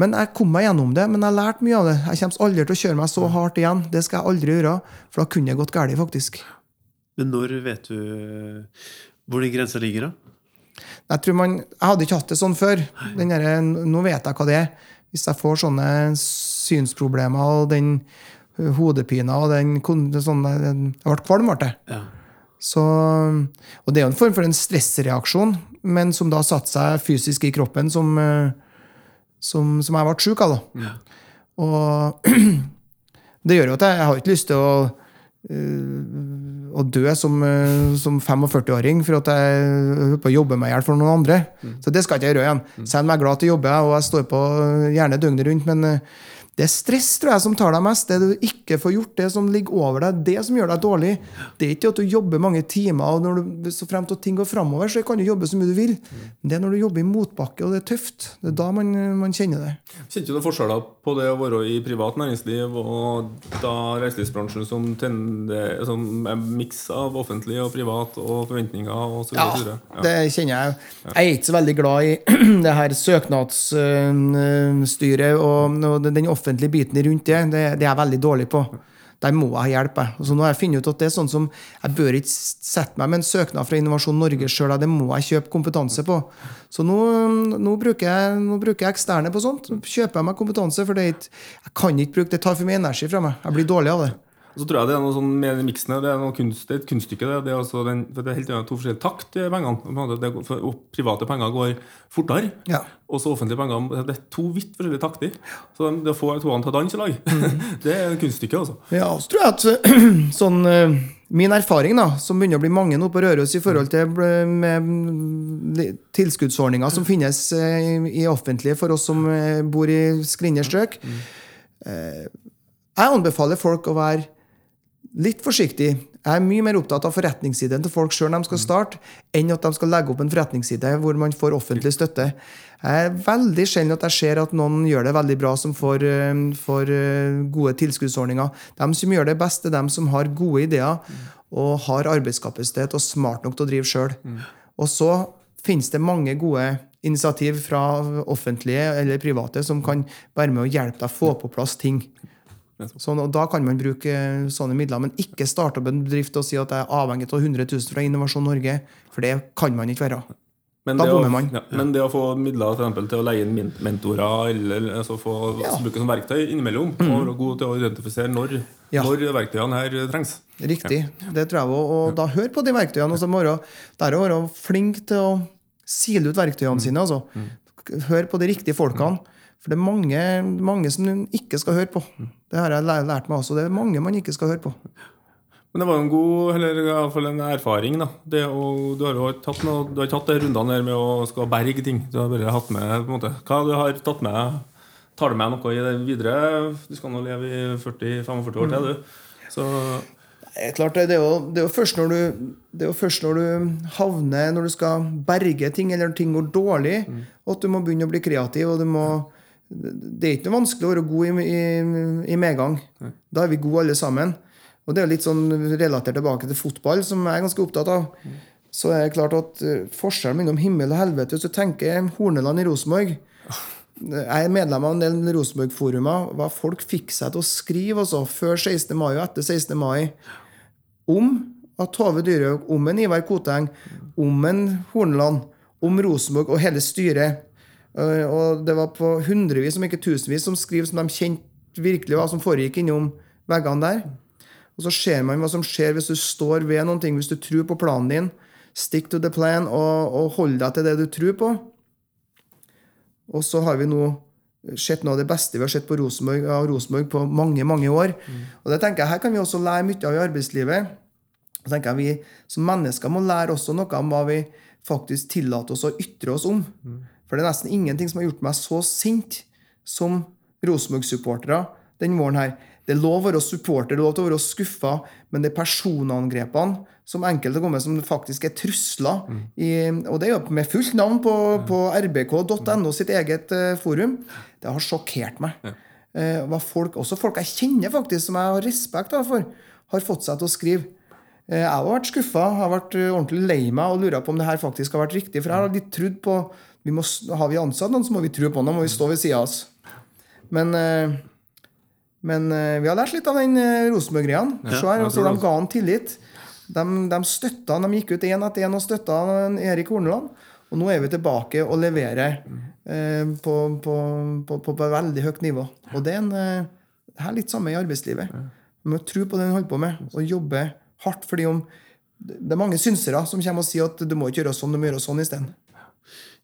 Men jeg kom meg gjennom det. Men jeg lærte mye av det. Jeg kommer aldri til å kjøre meg så hardt igjen. Det skal jeg aldri gjøre, for da kunne det gått galt, faktisk. Men når vet du hvor den grensa ligger, da? Jeg tror man, jeg hadde ikke hatt det sånn før. Den derre- nå vet jeg hva det er. Hvis jeg får sånne synsproblemer og den hodepina og den sånn, Jeg ble kvalm, ble jeg. Ja. Så, og det er jo en form for en stressreaksjon, men som da satte seg fysisk i kroppen, som, eh, som, som jeg ble sjuk av. da. Ja. Og det gjør jo at jeg, jeg har ikke lyst til å, å dø som, øh, som 45-åring for at jeg holder på å jobbe meg i hjel for noen andre. Så det skal ikke jeg gjøre igjen. Selv om jeg er glad til å jobbe, og jeg står på øh, gjerne døgnet rundt, men Det er stress tror jeg, som tar deg mest. Det du ikke får gjort, det som ligger over deg, det som gjør deg dårlig. Det er ikke at du jobber mange timer, og når du, så fremt at ting går framover, så kan du jobbe så mye du vil. Men det er når du jobber i motbakke, og det er tøft. Det er da man, man kjenner det. Kjente du noen forskjeller på det å være i privat næringsliv og da reiselivsbransjen som, tender, som er miks av offentlig og privat og forventninger og så videre? Ja, ja, det kjenner jeg. Jeg er ikke så veldig glad i det her søknadsstyret og og den offentlige biten rundt det. Det, det er jeg veldig dårlig på. Der må jeg ha hjelp. jeg. Så nå har jeg funnet ut at det er sånn som jeg bør ikke sette meg med en søknad fra Innovasjon Norge sjøl. Det må jeg kjøpe kompetanse på. Så nå, nå, bruker jeg, nå bruker jeg eksterne på sånt. Så Kjøper jeg meg kompetanse, for det, jeg kan ikke bruke det tar for mye energi fra meg. Jeg blir dårlig av det. Så tror jeg det er noe sånn med den miksen det er noe kunst, det er et kunststykke. Det, det, er altså den, det er helt to forskjellige takt i pengene. Det, for, og private penger går fortere, Ja. og så offentlige penger Det er to vidt forskjellige takter. Så det, det å få toene til å danse i lag, det er et kunststykke. altså. Ja, så tror jeg at sånn eh, Min erfaring, da, som begynner å bli mange nå på Røros i forhold til eh, med mm, tilskuddsordninger som finnes eh, i- offentlige for oss som eh, bor i skrinne strøk eh, Jeg anbefaler folk å være litt forsiktig. Jeg er mye mer opptatt av forretningssiden til folk sjøl når de skal starte, enn at de skal legge opp en forretningsside hvor man får offentlig støtte. Jeg er veldig sjelden at jeg ser at noen gjør det veldig bra som får, eh, får eh, gode tilskuddsordninger. De som gjør det best, er de som har gode ideer og har arbeidskapasitet og smart nok til å drive sjøl. Og så finnes det mange gode initiativ fra offentlige eller private som kan være med å hjelpe deg å få på plass ting. Sånn, og Da kan man bruke eh, sånne midler, men ikke starte opp en bedrift og si at jeg er avhengig av 100 000 fra Innovasjon Norge. For det kan man ikke være. Men Da bommer man. Ja, men det å få midler eksempel, til å leie inn mentorer eller, altså få Ja. Mm. bruke som verktøy innimellom, og være god til å identifisere når, Ja. når verktøyene her trengs. Riktig. Det tror jeg også. Og da hør på de verktøyene. Og så må være, være flink til å sile ut verktøyene sine. Altså. Hør på de riktige folkene. For det er mange, mange som du ikke skal høre på. Det har jeg lært meg også. Det er mange man ikke skal høre på. Men det var jo en god, eller i hvert fall en erfaring. da det Du har jo tatt, noe, du har tatt de rundene der med å skal berge ting. Du har bare hatt med på en måte, Hva du har tatt med Tar du med noe i det videre? Du skal nå leve i 40-45 år til, du. Så Det er klart, det er jo, det er jo først når du det er jo først når du havner Når du skal berge ting, eller ting går dårlig, at du må begynne å bli kreativ. og du må Det er ikke noe vanskelig å være god i, i, i medgang. Da er vi gode alle sammen. Og det er litt sånn relatert tilbake til fotball, som jeg er ganske opptatt av. Så er det klart at eh, forskjellen mellom himmel og helvete Hvis du tenker Horneland i Rosenborg jeg er medlem av en del Rosenborg-forumer. Hva folk fikk seg til å skrive også, før 16. mai og etter 16. mai om at Tove Dyrhaug, om en Ivar Koteng, om en Horneland, om Rosenborg og hele styret. Eh, Og det var på hundrevis, om ikke tusenvis, som skriver som de kjente virkelig hva som foregikk innom veggene der. Og så ser man hva som skjer hvis du står ved noen ting, hvis du tror på planen din. Stick to the plan og, og hold deg til det du tror på. Og så har vi nå sett noe av det beste vi har sett på Rosenborg, av Rosenborg på mange mange år. Og det tenker jeg, Her kan vi også lære mye av i arbeidslivet. Så tenker jeg Vi som mennesker må lære også noe om hva vi faktisk tillater oss å ytre oss om. For det er nesten ingenting som har gjort meg så sint som Rosenborg-supportere den våren her. Det er lov å være supporter, det er lov til å være skuffa, men det er personangrepene som enkelte kommer med, som faktisk er trusler. I, og det er jo med fullt navn på, på rbk.no sitt eget eh, forum. Det har sjokkert meg. Ja. hva folk, også folk jeg kjenner, faktisk, som jeg har respekt for, har fått seg til å skrive. Eh, Jeg har vært skuffa, har vært ordentlig lei meg og lurer på om det her faktisk har vært riktig. For jeg har litt trodd på vi må, Har vi ansatt noen, så må vi tro på noen, må vi stå ved sida av oss. Men, eh, men eh, vi har lært litt av den eh, Rosenborg-greia. Ja, de ga han tillit. De, de støtta han, de gikk ut én etter én og støtta han, Erik Horneland. Og nå er vi tilbake og leverer eh, på, på, på, på, på veldig høyt nivå. Og det er, en, det er litt samme i arbeidslivet. Vi må tro på det vi holder på med, og jobbe hardt. fordi om det er mange synsere som kommer og sier at du må ikke gjøre sånn, du må gjøre sånn isteden.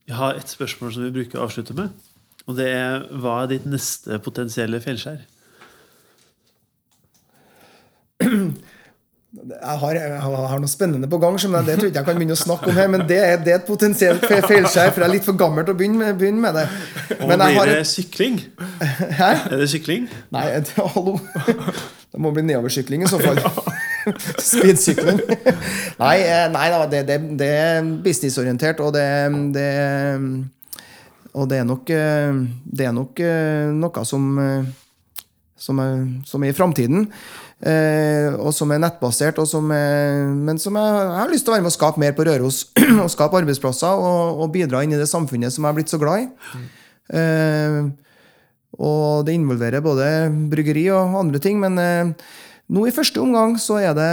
Jeg har et spørsmål som vi bruker å avslutte med. Og det er hva er ditt neste potensielle feilskjær? Jeg har, jeg har noe spennende på gang, som jeg, det tror jeg ikke jeg kan begynne å snakke om her. Men det er, det er et potensielt fe- feilskjær, for jeg er litt for gammel til å begynne med, begynne med det. Og Men jeg blir det sykling? Hæ? Er det sykling? Nei, det, hallo. Det må bli nedoversykling i så fall. Speedsykling. Nei, eh, nei da, det, det, det er businessorientert, og det, det Og det er nok, eh, det er nok eh, noe som, som, er, som er i framtiden. Eh, og som er nettbasert, som er, men som jeg, jeg har lyst til å være med å skape mer på Røros. og skape arbeidsplasser og, og bidra inn i det samfunnet som jeg har blitt så glad i. Eh, og det involverer både bryggeri og andre ting, men eh, nå i første omgang så er det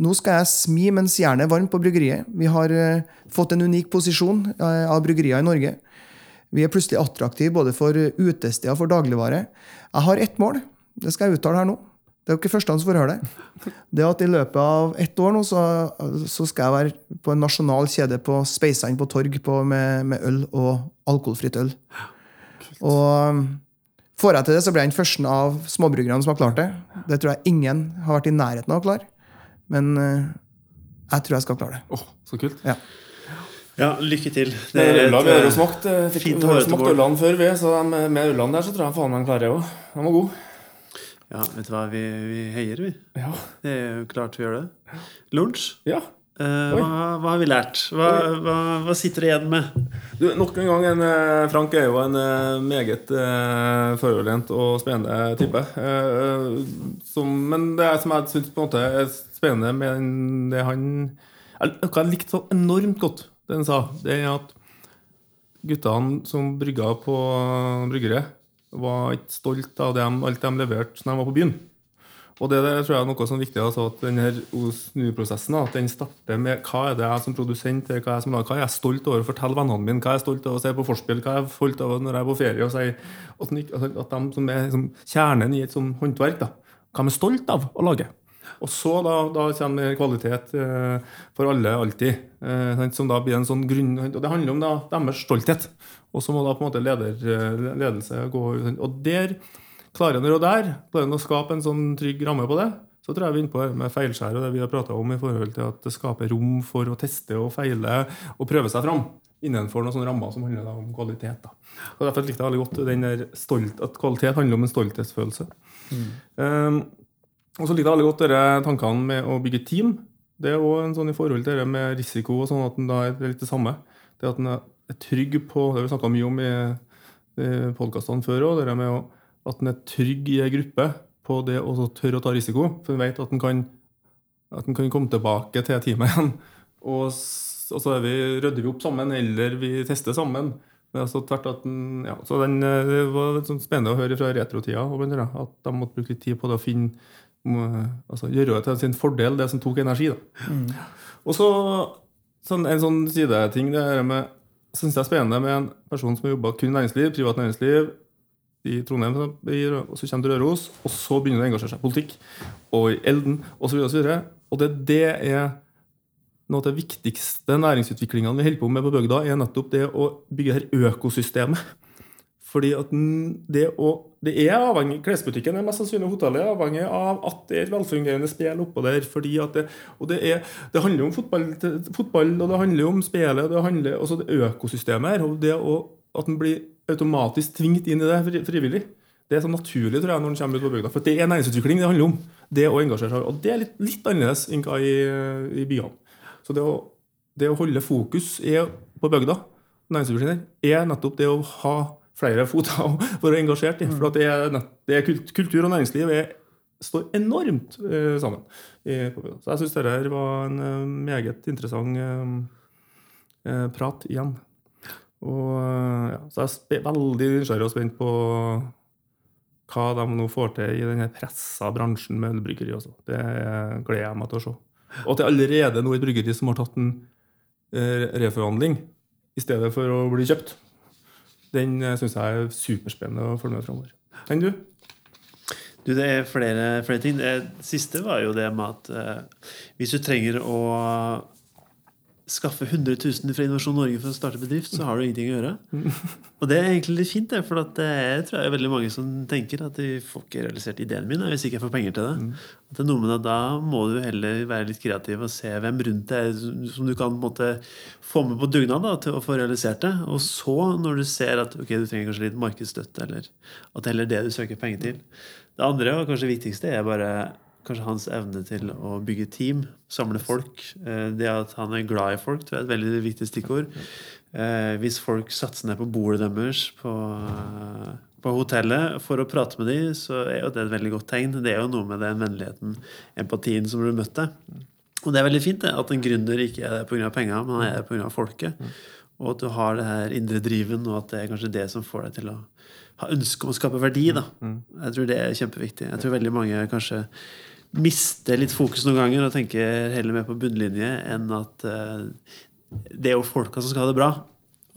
Nå skal jeg smi mens jernet er varmt på bryggeriet. Vi har eh, fått en unik posisjon eh, av bryggerier i Norge. Vi er plutselig attraktive både for utesteder og for dagligvare. Jeg har ett mål. Det skal jeg uttale her nå. Det er jo ikke første gang som får høre det. Det at i løpet av ett år nå så, så skal jeg være på en nasjonal kjede på Speisand på torg på, med, med øl og alkoholfritt øl. Og får jeg til det, så blir jeg den første av småbryggerne som har klart det. Det tror jeg ingen har vært i nærheten av å klare. Men eh, jeg tror jeg skal klare det. Åh, så kult. Ja. Ja, lykke til. Det er et, øla vi har jo eh, smakt. eh, Fikk, fint vi har smakt ølene før, vi, så de, med ølene der så tror jeg faen han klarer det òg. Han var god. Ja, vet du hva, vi, vi heier, vi. Ja. Det er jo klart vi gjør det. Lunsj. ja. Oi. hva, hva har vi lært? Hva, hva, hva sitter du igjen med? Du, nok en gang, en, eh, Frank er jo en eh, meget uh, foroverlent og spennende type. Uh, som, men det er som jeg syns på en måte er spennende med det han jeg- jeg likte så enormt godt, det han sa, det er at guttene som brygga på bryggeriet, var ikke stolt av dem, de, alt de leverte når de var på byen. Og det der tror jeg er noe som er viktig, altså at denne snuprosessen at den starter med hva er det jeg som produsent hva er jeg som lager, hva er jeg stolt over å fortelle vennene mine, hva er jeg stolt over å se på forspill, hva er jeg stolt over når jeg er på ferie og sier at, altså, at de som er liksom, kjernen i et sånt håndverk, da, hva de er stolt av å lage. Og så da, da kommer kvalitet eh, for alle alltid, eh, som da blir en sånn grunn Og det handler om da, deres stolthet. Og så må da på en måte leder, eh, ledelse gå Og der klarer en å der, klarer en å skape en sånn trygg ramme på det, så tror jeg vi er inne på med feilskjær og det vi har prata om i forhold til at det skaper rom for å teste og feile og prøve seg fram innenfor noen sånne rammer som handler om kvalitet. Da. Og Derfor likte jeg veldig godt den der stolt, at kvalitet handler om en stolthetsfølelse. Um, og så likte jeg veldig godt dere tankene med å bygge team. Det er også en sånn i forhold til det med risiko og sånn at en da er er litt det samme. Det at en er trygg på Det har vi snakka mye om i, i podkastene før òg, det med å, at en er trygg i ei gruppe på det å så tørre å ta risiko. For en vet at en kan, kan komme tilbake til teamet igjen. Og, og så er vi, rydder vi opp sammen, eller vi tester sammen. Men altså tvert at den, ja, så den, eh, Det var sånn spennende å høre fra retrotida at de måtte bruke litt tid på det å finne altså, gjøre det til sin fordel, det som tok energi. Da. Og så sånn, en sånn sideting det er med, synes jeg er spennende med en person som har jobba kun i næringsliv, privat næringsliv i Trondheim, og så kommer til Røros, og så begynner det å engasjere seg i politikk og i Elden osv. Og, så videre. og det, det er noe av det viktigste næringsutviklingene vi holder på med på bygda, er nettopp det å bygge dette økosystemet. Fordi at det, å, det er avhengig, Klesbutikken er mest sannsynlig hotellet er avhengig av at det er et velfungerende spill oppå der. fordi at det, og det, er, det handler om fotball, fotball, og det handler om spillet, og det handler også det økosystemet her. og det å, At en blir automatisk tvingt inn i det frivillig. Det er så naturlig tror jeg, når en kommer ut på bygda. For det er næringsutvikling det handler om. Det å engasjere seg. Og det er litt, litt annerledes enn hva i, i byene. Så det å, det å holde fokus er, på bygda, næringsutvikling er nettopp det å ha flere foter å være engasjert i. For at det er, nett, det er kult, kultur og næringsliv er, står enormt uh, sammen. I, på bygda. Så jeg syns dette var en uh, meget interessant uh, prat igjen. Og, eh, ja, så jeg er veldig nysgjerrig og spent på hva de nå får til i denne pressa bransjen med ølbryggeri. Også. Det gleder jeg meg til å se. Og at det allerede nå er et bryggeri som har tatt en eh, reforhandling i stedet for å bli kjøpt. Den uh, syns jeg er superspennende å følge med framover. Enn du? Du, det er flere, flere ting. Det siste var jo det med at eh, hvis du trenger å skaffe 100 000 fra Innovasjon Norge for å starte bedrift, så har du ingenting å gjøre. Og det er egentlig litt fint, for det er tror jeg, veldig mange som tenker at de får ikke realisert ideen min hvis ikke jeg får penger til det. At det er noe med det, Da må du heller være litt kreativ og se hvem rundt deg som du kan måte få med på dugnad da, til å få realisert det. Og så, når du ser at okay, du trenger kanskje litt markedsstøtte, eller at det er heller det du søker penger til. Det andre, og kanskje viktigste, er bare kanskje hans evne til å bygge team, samle folk. Eh, det at han er glad i folk, tror jeg er et veldig viktig stikkord. Eh, hvis folk satser ned på bordet deres på, på hotellet for å prate med dem, så er jo det et veldig godt tegn. Det er jo noe med den vennligheten, empatien, som du møtte. Og det er veldig fint det, at en gründer ikke er der pga. penger, men han er der pga. folket. Og at du har det her indre driven, og at det er kanskje det som får deg til å ha ønske om å skape verdi. da. Jeg tror det er kjempeviktig. Jeg tror veldig mange kanskje mister litt fokus noen ganger og tenker heller mer på bunnlinje enn at uh, det er jo folka som skal ha det bra.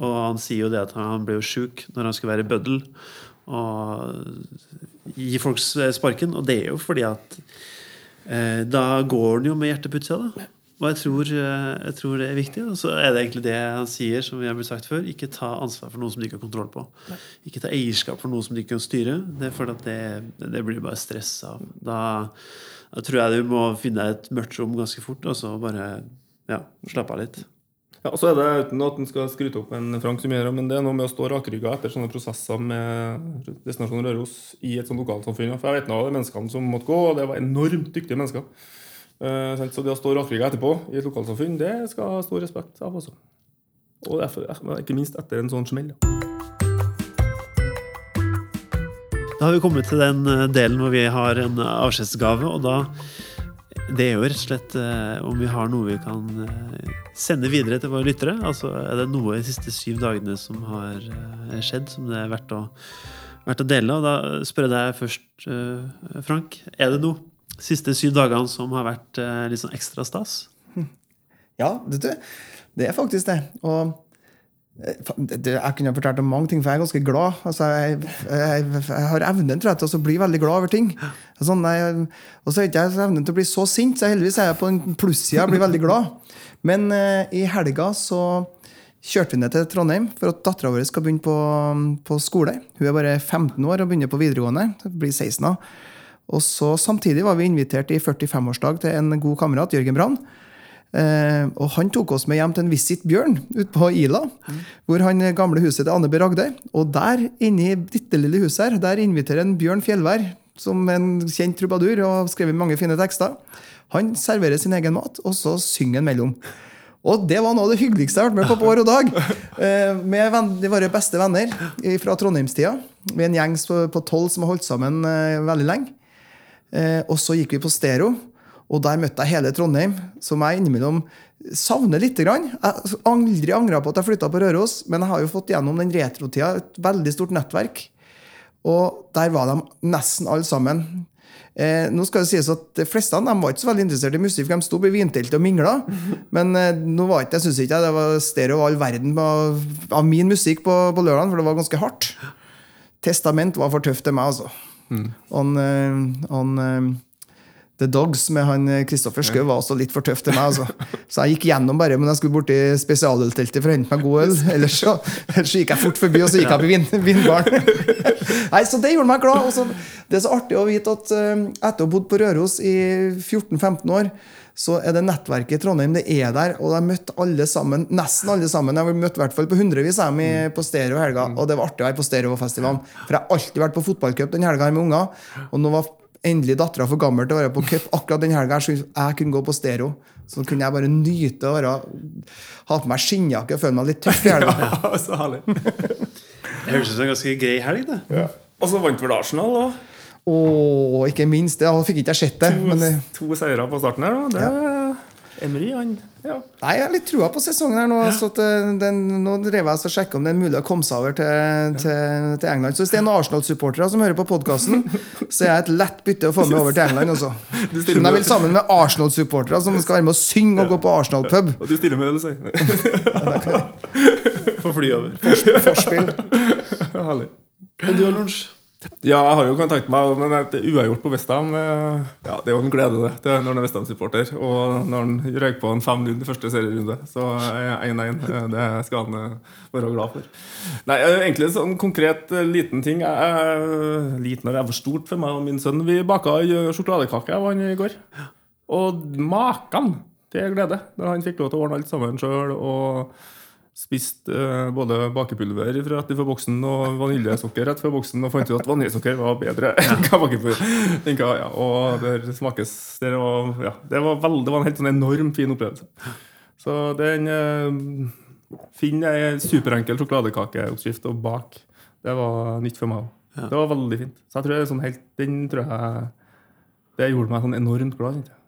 Og han sier jo det at han ble jo sjuk når han skulle være bøddel og gi folk sparken. Og det er jo fordi at uh, da går han jo med hjertet på utsida. da. Og jeg tror, jeg tror, det er viktig. Og så er det egentlig det han sier, som vi har blitt sagt før. Ikke ta ansvar for noe som du ikke har kontroll på. Ikke ta eierskap for noe som du ikke kan styre. Det er fordi at det, det blir bare stress av. Da, da, tror jeg du må finne et mørkt rom ganske fort, og så bare ja, slappe av litt. Ja, og så er det uten at en skal skryte opp en Frank Sumera, men det er noe med å stå rakrygga etter sånne prosesser med Destinasjon Røros i et sånt lokalsamfunn. For jeg vet nå av de menneskene som måtte gå, og det var enormt dyktige mennesker. Uh, så det å stå rakrygga etterpå i et lokalsamfunn, det skal ha stor respekt av. Også. Og derfor, ikke minst etter en sånn smell. Da har vi kommet til den delen hvor vi har en avskjedsgave. Og da Det er jo rett og slett om vi har noe vi kan sende videre til våre lyttere. Altså er det noe de siste syv dagene som har skjedd, som det er verdt å, verdt å dele. Og da spør jeg deg først, Frank. Er det noe siste syv dagene som har vært eh, litt sånn ekstra stas? Ja, vet du. det er faktisk det. Og det, jeg kunne fortalt om mange ting, for jeg er ganske glad. Altså, jeg, jeg, jeg, har evnen tror jeg, til å bli veldig glad over ting. Sånn, og så har ikke jeg evnen til å bli så sint, så heldigvis er jeg på en plussida og blir veldig glad. Men eh, i helga så kjørte vi ned til Trondheim for at dattera vår skal begynne på, på, skole. Hun er bare 15 år og begynner på videregående. Blir 16 år. Og så Samtidig var vi invitert i 45-årsdag til en god kamerat, Jørgen Brann. Eh, og Han tok oss med hjem til en Visit Bjørn ute på Ila. Mm. Hvor han gamle huset til Anne B. Ragde. Og der inne i dette lille huset her, der inviterer en Bjørn Fjellvær, som en kjent trubadur og har skrevet mange fine tekster. Han serverer sin egen mat, og så synger han mellom. Og det var noe av det hyggeligste jeg har vært med på på år og dag. Eh, med våre beste venner fra trondheimstida. Er en gjeng på tolv som har holdt sammen eh, veldig lenge. Eh, og så gikk vi på stereo, og der møtte jeg hele Trondheim, som jeg innimellom savner litt. Grann. Jeg har aldri angra på at jeg flytta på Røros, men jeg har jo fått gjennom den retrotida et veldig stort nettverk. Og der var de nesten alle sammen. Eh, nå skal det sies at De fleste av dem var ikke så veldig interessert i musikk. De sto på vinteltet og mingla. Men eh, nå var ikke, jeg synes ikke det var stereo all verden av, av min musikk på, på lørdag, for det var ganske hardt. Testament var for tøft til meg, altså. Mm. Han, han, The Dogs med han Kristoffer Schou var også litt for tøff til meg. Altså. Så jeg gikk gjennom bare, men jeg skulle borti spesialølteltet for å hente meg god øl. Ellers så, ellers så gikk jeg fort forbi, og så gikk jeg på vin, vinbaren. Nei, så det gjorde meg glad. Også, det er så artig å vite at etter å ha bodd på Røros i 14-15 år, så er det nettverket i Trondheim. Det er der, og jeg har møtt alle sammen. Nesten alle sammen. Jeg har møtt i hvert fall på hundrevis av dem mm. på Stereo helga. Og det var artig å være på Stereofestivalen. For jeg har alltid vært på fotballcup den helga med unger. Og nå var endelig dattera for gammel til å være på cup akkurat den helga. Så jeg kunne gå på stereo. Så kunne jeg bare nyte å være, ha på meg skinnjakke og føle meg litt tøff i helga. Ja, så herlig. det høres ut som en ganske grei helg, det. Ja. Og så vant vel Arsenal òg. Og ikke minst. Jeg fikk ikke sett det. To, men, to seire på starten her. Da. Det, ja. Emery, han ja. Nei, Jeg har litt trua på sesongen her nå. Så eh, den, nå drev jeg og sjekka om det er mulig å komme seg over til, til, til, England. Så hvis det er noen Arsenal-supportere som hører på podkasten, så er jeg et lett bytte å få med over til England også. Men jeg vil sammen med Arsenal-supportere som skal være med å synge og gå på Arsenal-pub. Og du stiller med øl, sier Få fly over. Forspill. Herlig. Og du har lunsj? Ja, jeg har jo kontakt med meg men et uavgjort på Westham eh, ja, Det er jo en glede det, det er når han er Westham-supporter. Og når han røyk på en 5-0 i første serierunde, så er 1-1. Det skal han eh, være glad for. Nei, eh, egentlig en sånn konkret liten ting. Jeg, liten er for stort for meg og min sønn. Vi baka sjokoladekake av han i går. Og maken til glede når han fikk lov til å ordne alt sammen sjøl. Spist uh, både bakepulver rett fra boksen og vaniljesukker rett fra boksen, og fant ut at vaniljesukker var bedre enn bakepulver. Ja, og det smakes det var, ja, det, var veld, det var en helt sånn enormt fin opplevelse. Så den uh, Finn ei superenkel sjokoladekakeoppskrift og bak. Det var nytt for meg òg. Ja. Det var veldig fint. Så jeg tror det er sånn helt, den tror jeg Det gjorde meg sånn enormt glad. Ikke?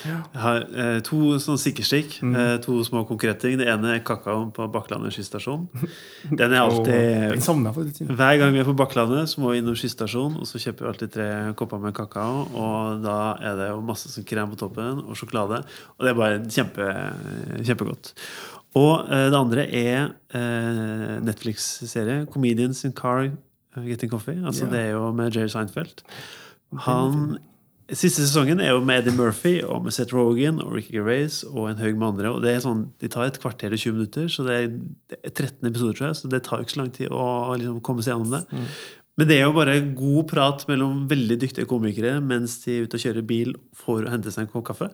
Jeg har eh, to sånn sikkerstikk. Mm. Eh, to små konkrete ting. Det ene er kakaoen på Bakklandet skistasjon. Den er alltid oh, Hver gang vi er på Bakklandet, så må vi innom skistasjon, og så kjøper vi alltid tre kopper med kakao. Og da er det jo masse sånn krem på toppen og sjokolade. Og det er bare kjempe, kjempegodt. Og eh, det andre er eh, Netflix-serie. 'Comedians in Car Getting Coffee'. Altså yeah. Det er jo med Jerry Seinfeld. Han Siste sesongen er jo med Eddie Murphy og med Seth Rogan og Ricky Gervais og en haug med andre. og det er sånn, De tar et kvarter og 20 minutter, så det er, det er 13 episoder, tror jeg. Så det tar jo ikke så lang tid å liksom, komme seg gjennom det. Mm. Men det er jo bare god prat mellom veldig dyktige komikere mens de er ute og kjører bil for å hente seg en kopp kaffe.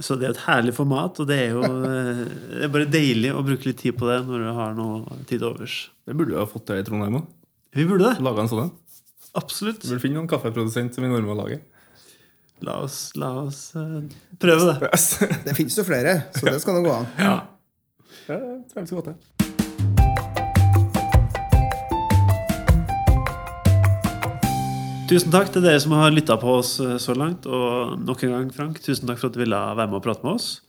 Så det er et herlig format, og det er jo det er bare deilig å bruke litt tid på det når du har noe tid overs. Det burde vi ha fått til i Trondheim òg. Vi burde det. Laga en sånn Absolutt. Du burde finne noen kaffeprodusent som vi nordmenn lager. La oss, la oss uh, prøve det. det fins jo flere, så det skal nå gå an. Ja. Det tror jeg vi skal gå til. Tusen takk til dere som har lytta på oss eh, så langt. Og nok en gang, Frank, tusen takk for at du ville være med og prate med oss.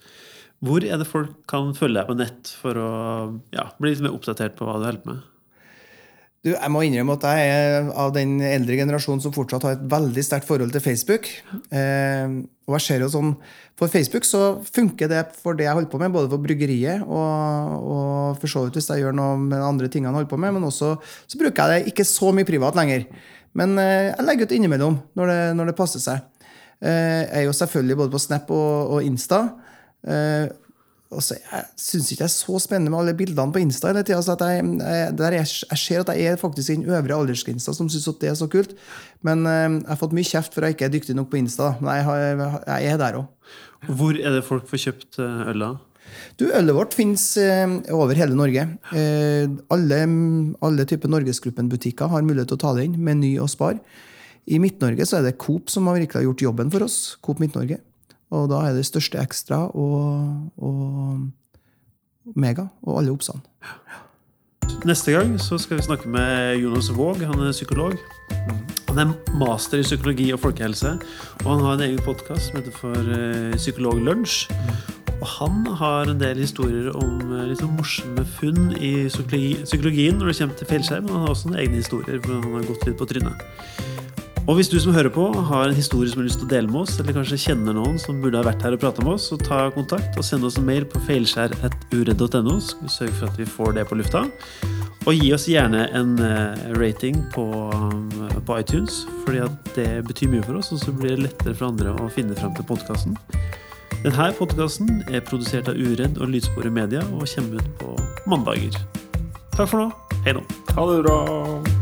Hvor er det folk kan følge deg på nett for å ja, bli litt mer oppdatert på hva du holder på med? Du, jeg må innrømme at jeg er av den eldre generasjonen som fortsatt har et veldig sterkt forhold til Facebook. Eh, og jeg ser jo sånn, For Facebook så funker det for det jeg holder på med, både for bryggeriet og, og for så vidt hvis jeg gjør noe med andre tingene jeg holder på med, men også så bruker jeg det ikke så mye privat lenger. Men eh, jeg legger ut innimellom når det, når det passer seg. Eh, jeg er jo selvfølgelig både på Snap og, og Insta. Eh, Altså, jeg syns ikke det er så spennende med alle bildene på Insta. hele tiden, altså jeg, jeg, jeg, jeg, ser at jeg er faktisk i den øvre aldersgrensa som syns det er så kult. Men uh, jeg har fått mye kjeft for at jeg ikke er dyktig nok på Insta. Men jeg, har, jeg er der òg. Hvor er det folk får kjøpt øl øla? Du, Ølet vårt finnes uh, over hele Norge. Alle, alle typer Norgesgruppen-butikker har mulighet til å ta det inn. Meny og Spar. I Midt-Norge så er det Coop som har virkelig gjort jobben for oss. Coop Midt-Norge. Og da er det største ekstra og, og Mega og alle Obsene. Neste gang så skal vi snakke med Jonas Våg. Han er psykolog. Han er master i psykologi og folkehelse. Og han har en egen podkast som heter for Psykolog Psykologlunsj. Og han har en del historier om uh, litt sånn morsomme funn i psykologien når det kommer til fjellskjerm. Men han har også egne historier hvor han har gått litt på trynet. Og hvis du som hører på har en historie som har lyst til å dele med oss, eller kanskje kjenner noen som burde ha vært her og prata med oss, så ta kontakt og send oss en mail på feilskjær.uredd.no, skal vi sørge for at vi får det på lufta. Og gi oss gjerne en eh, rating på, um, på iTunes, fordi at det betyr mye for oss, og så blir det lettere for andre å finne frem til podkasten. Denne podkasten er produsert av Uredd og Lydsporet Media og kommer ut på mandager. Takk for nå. Hei nå. Ha det bra.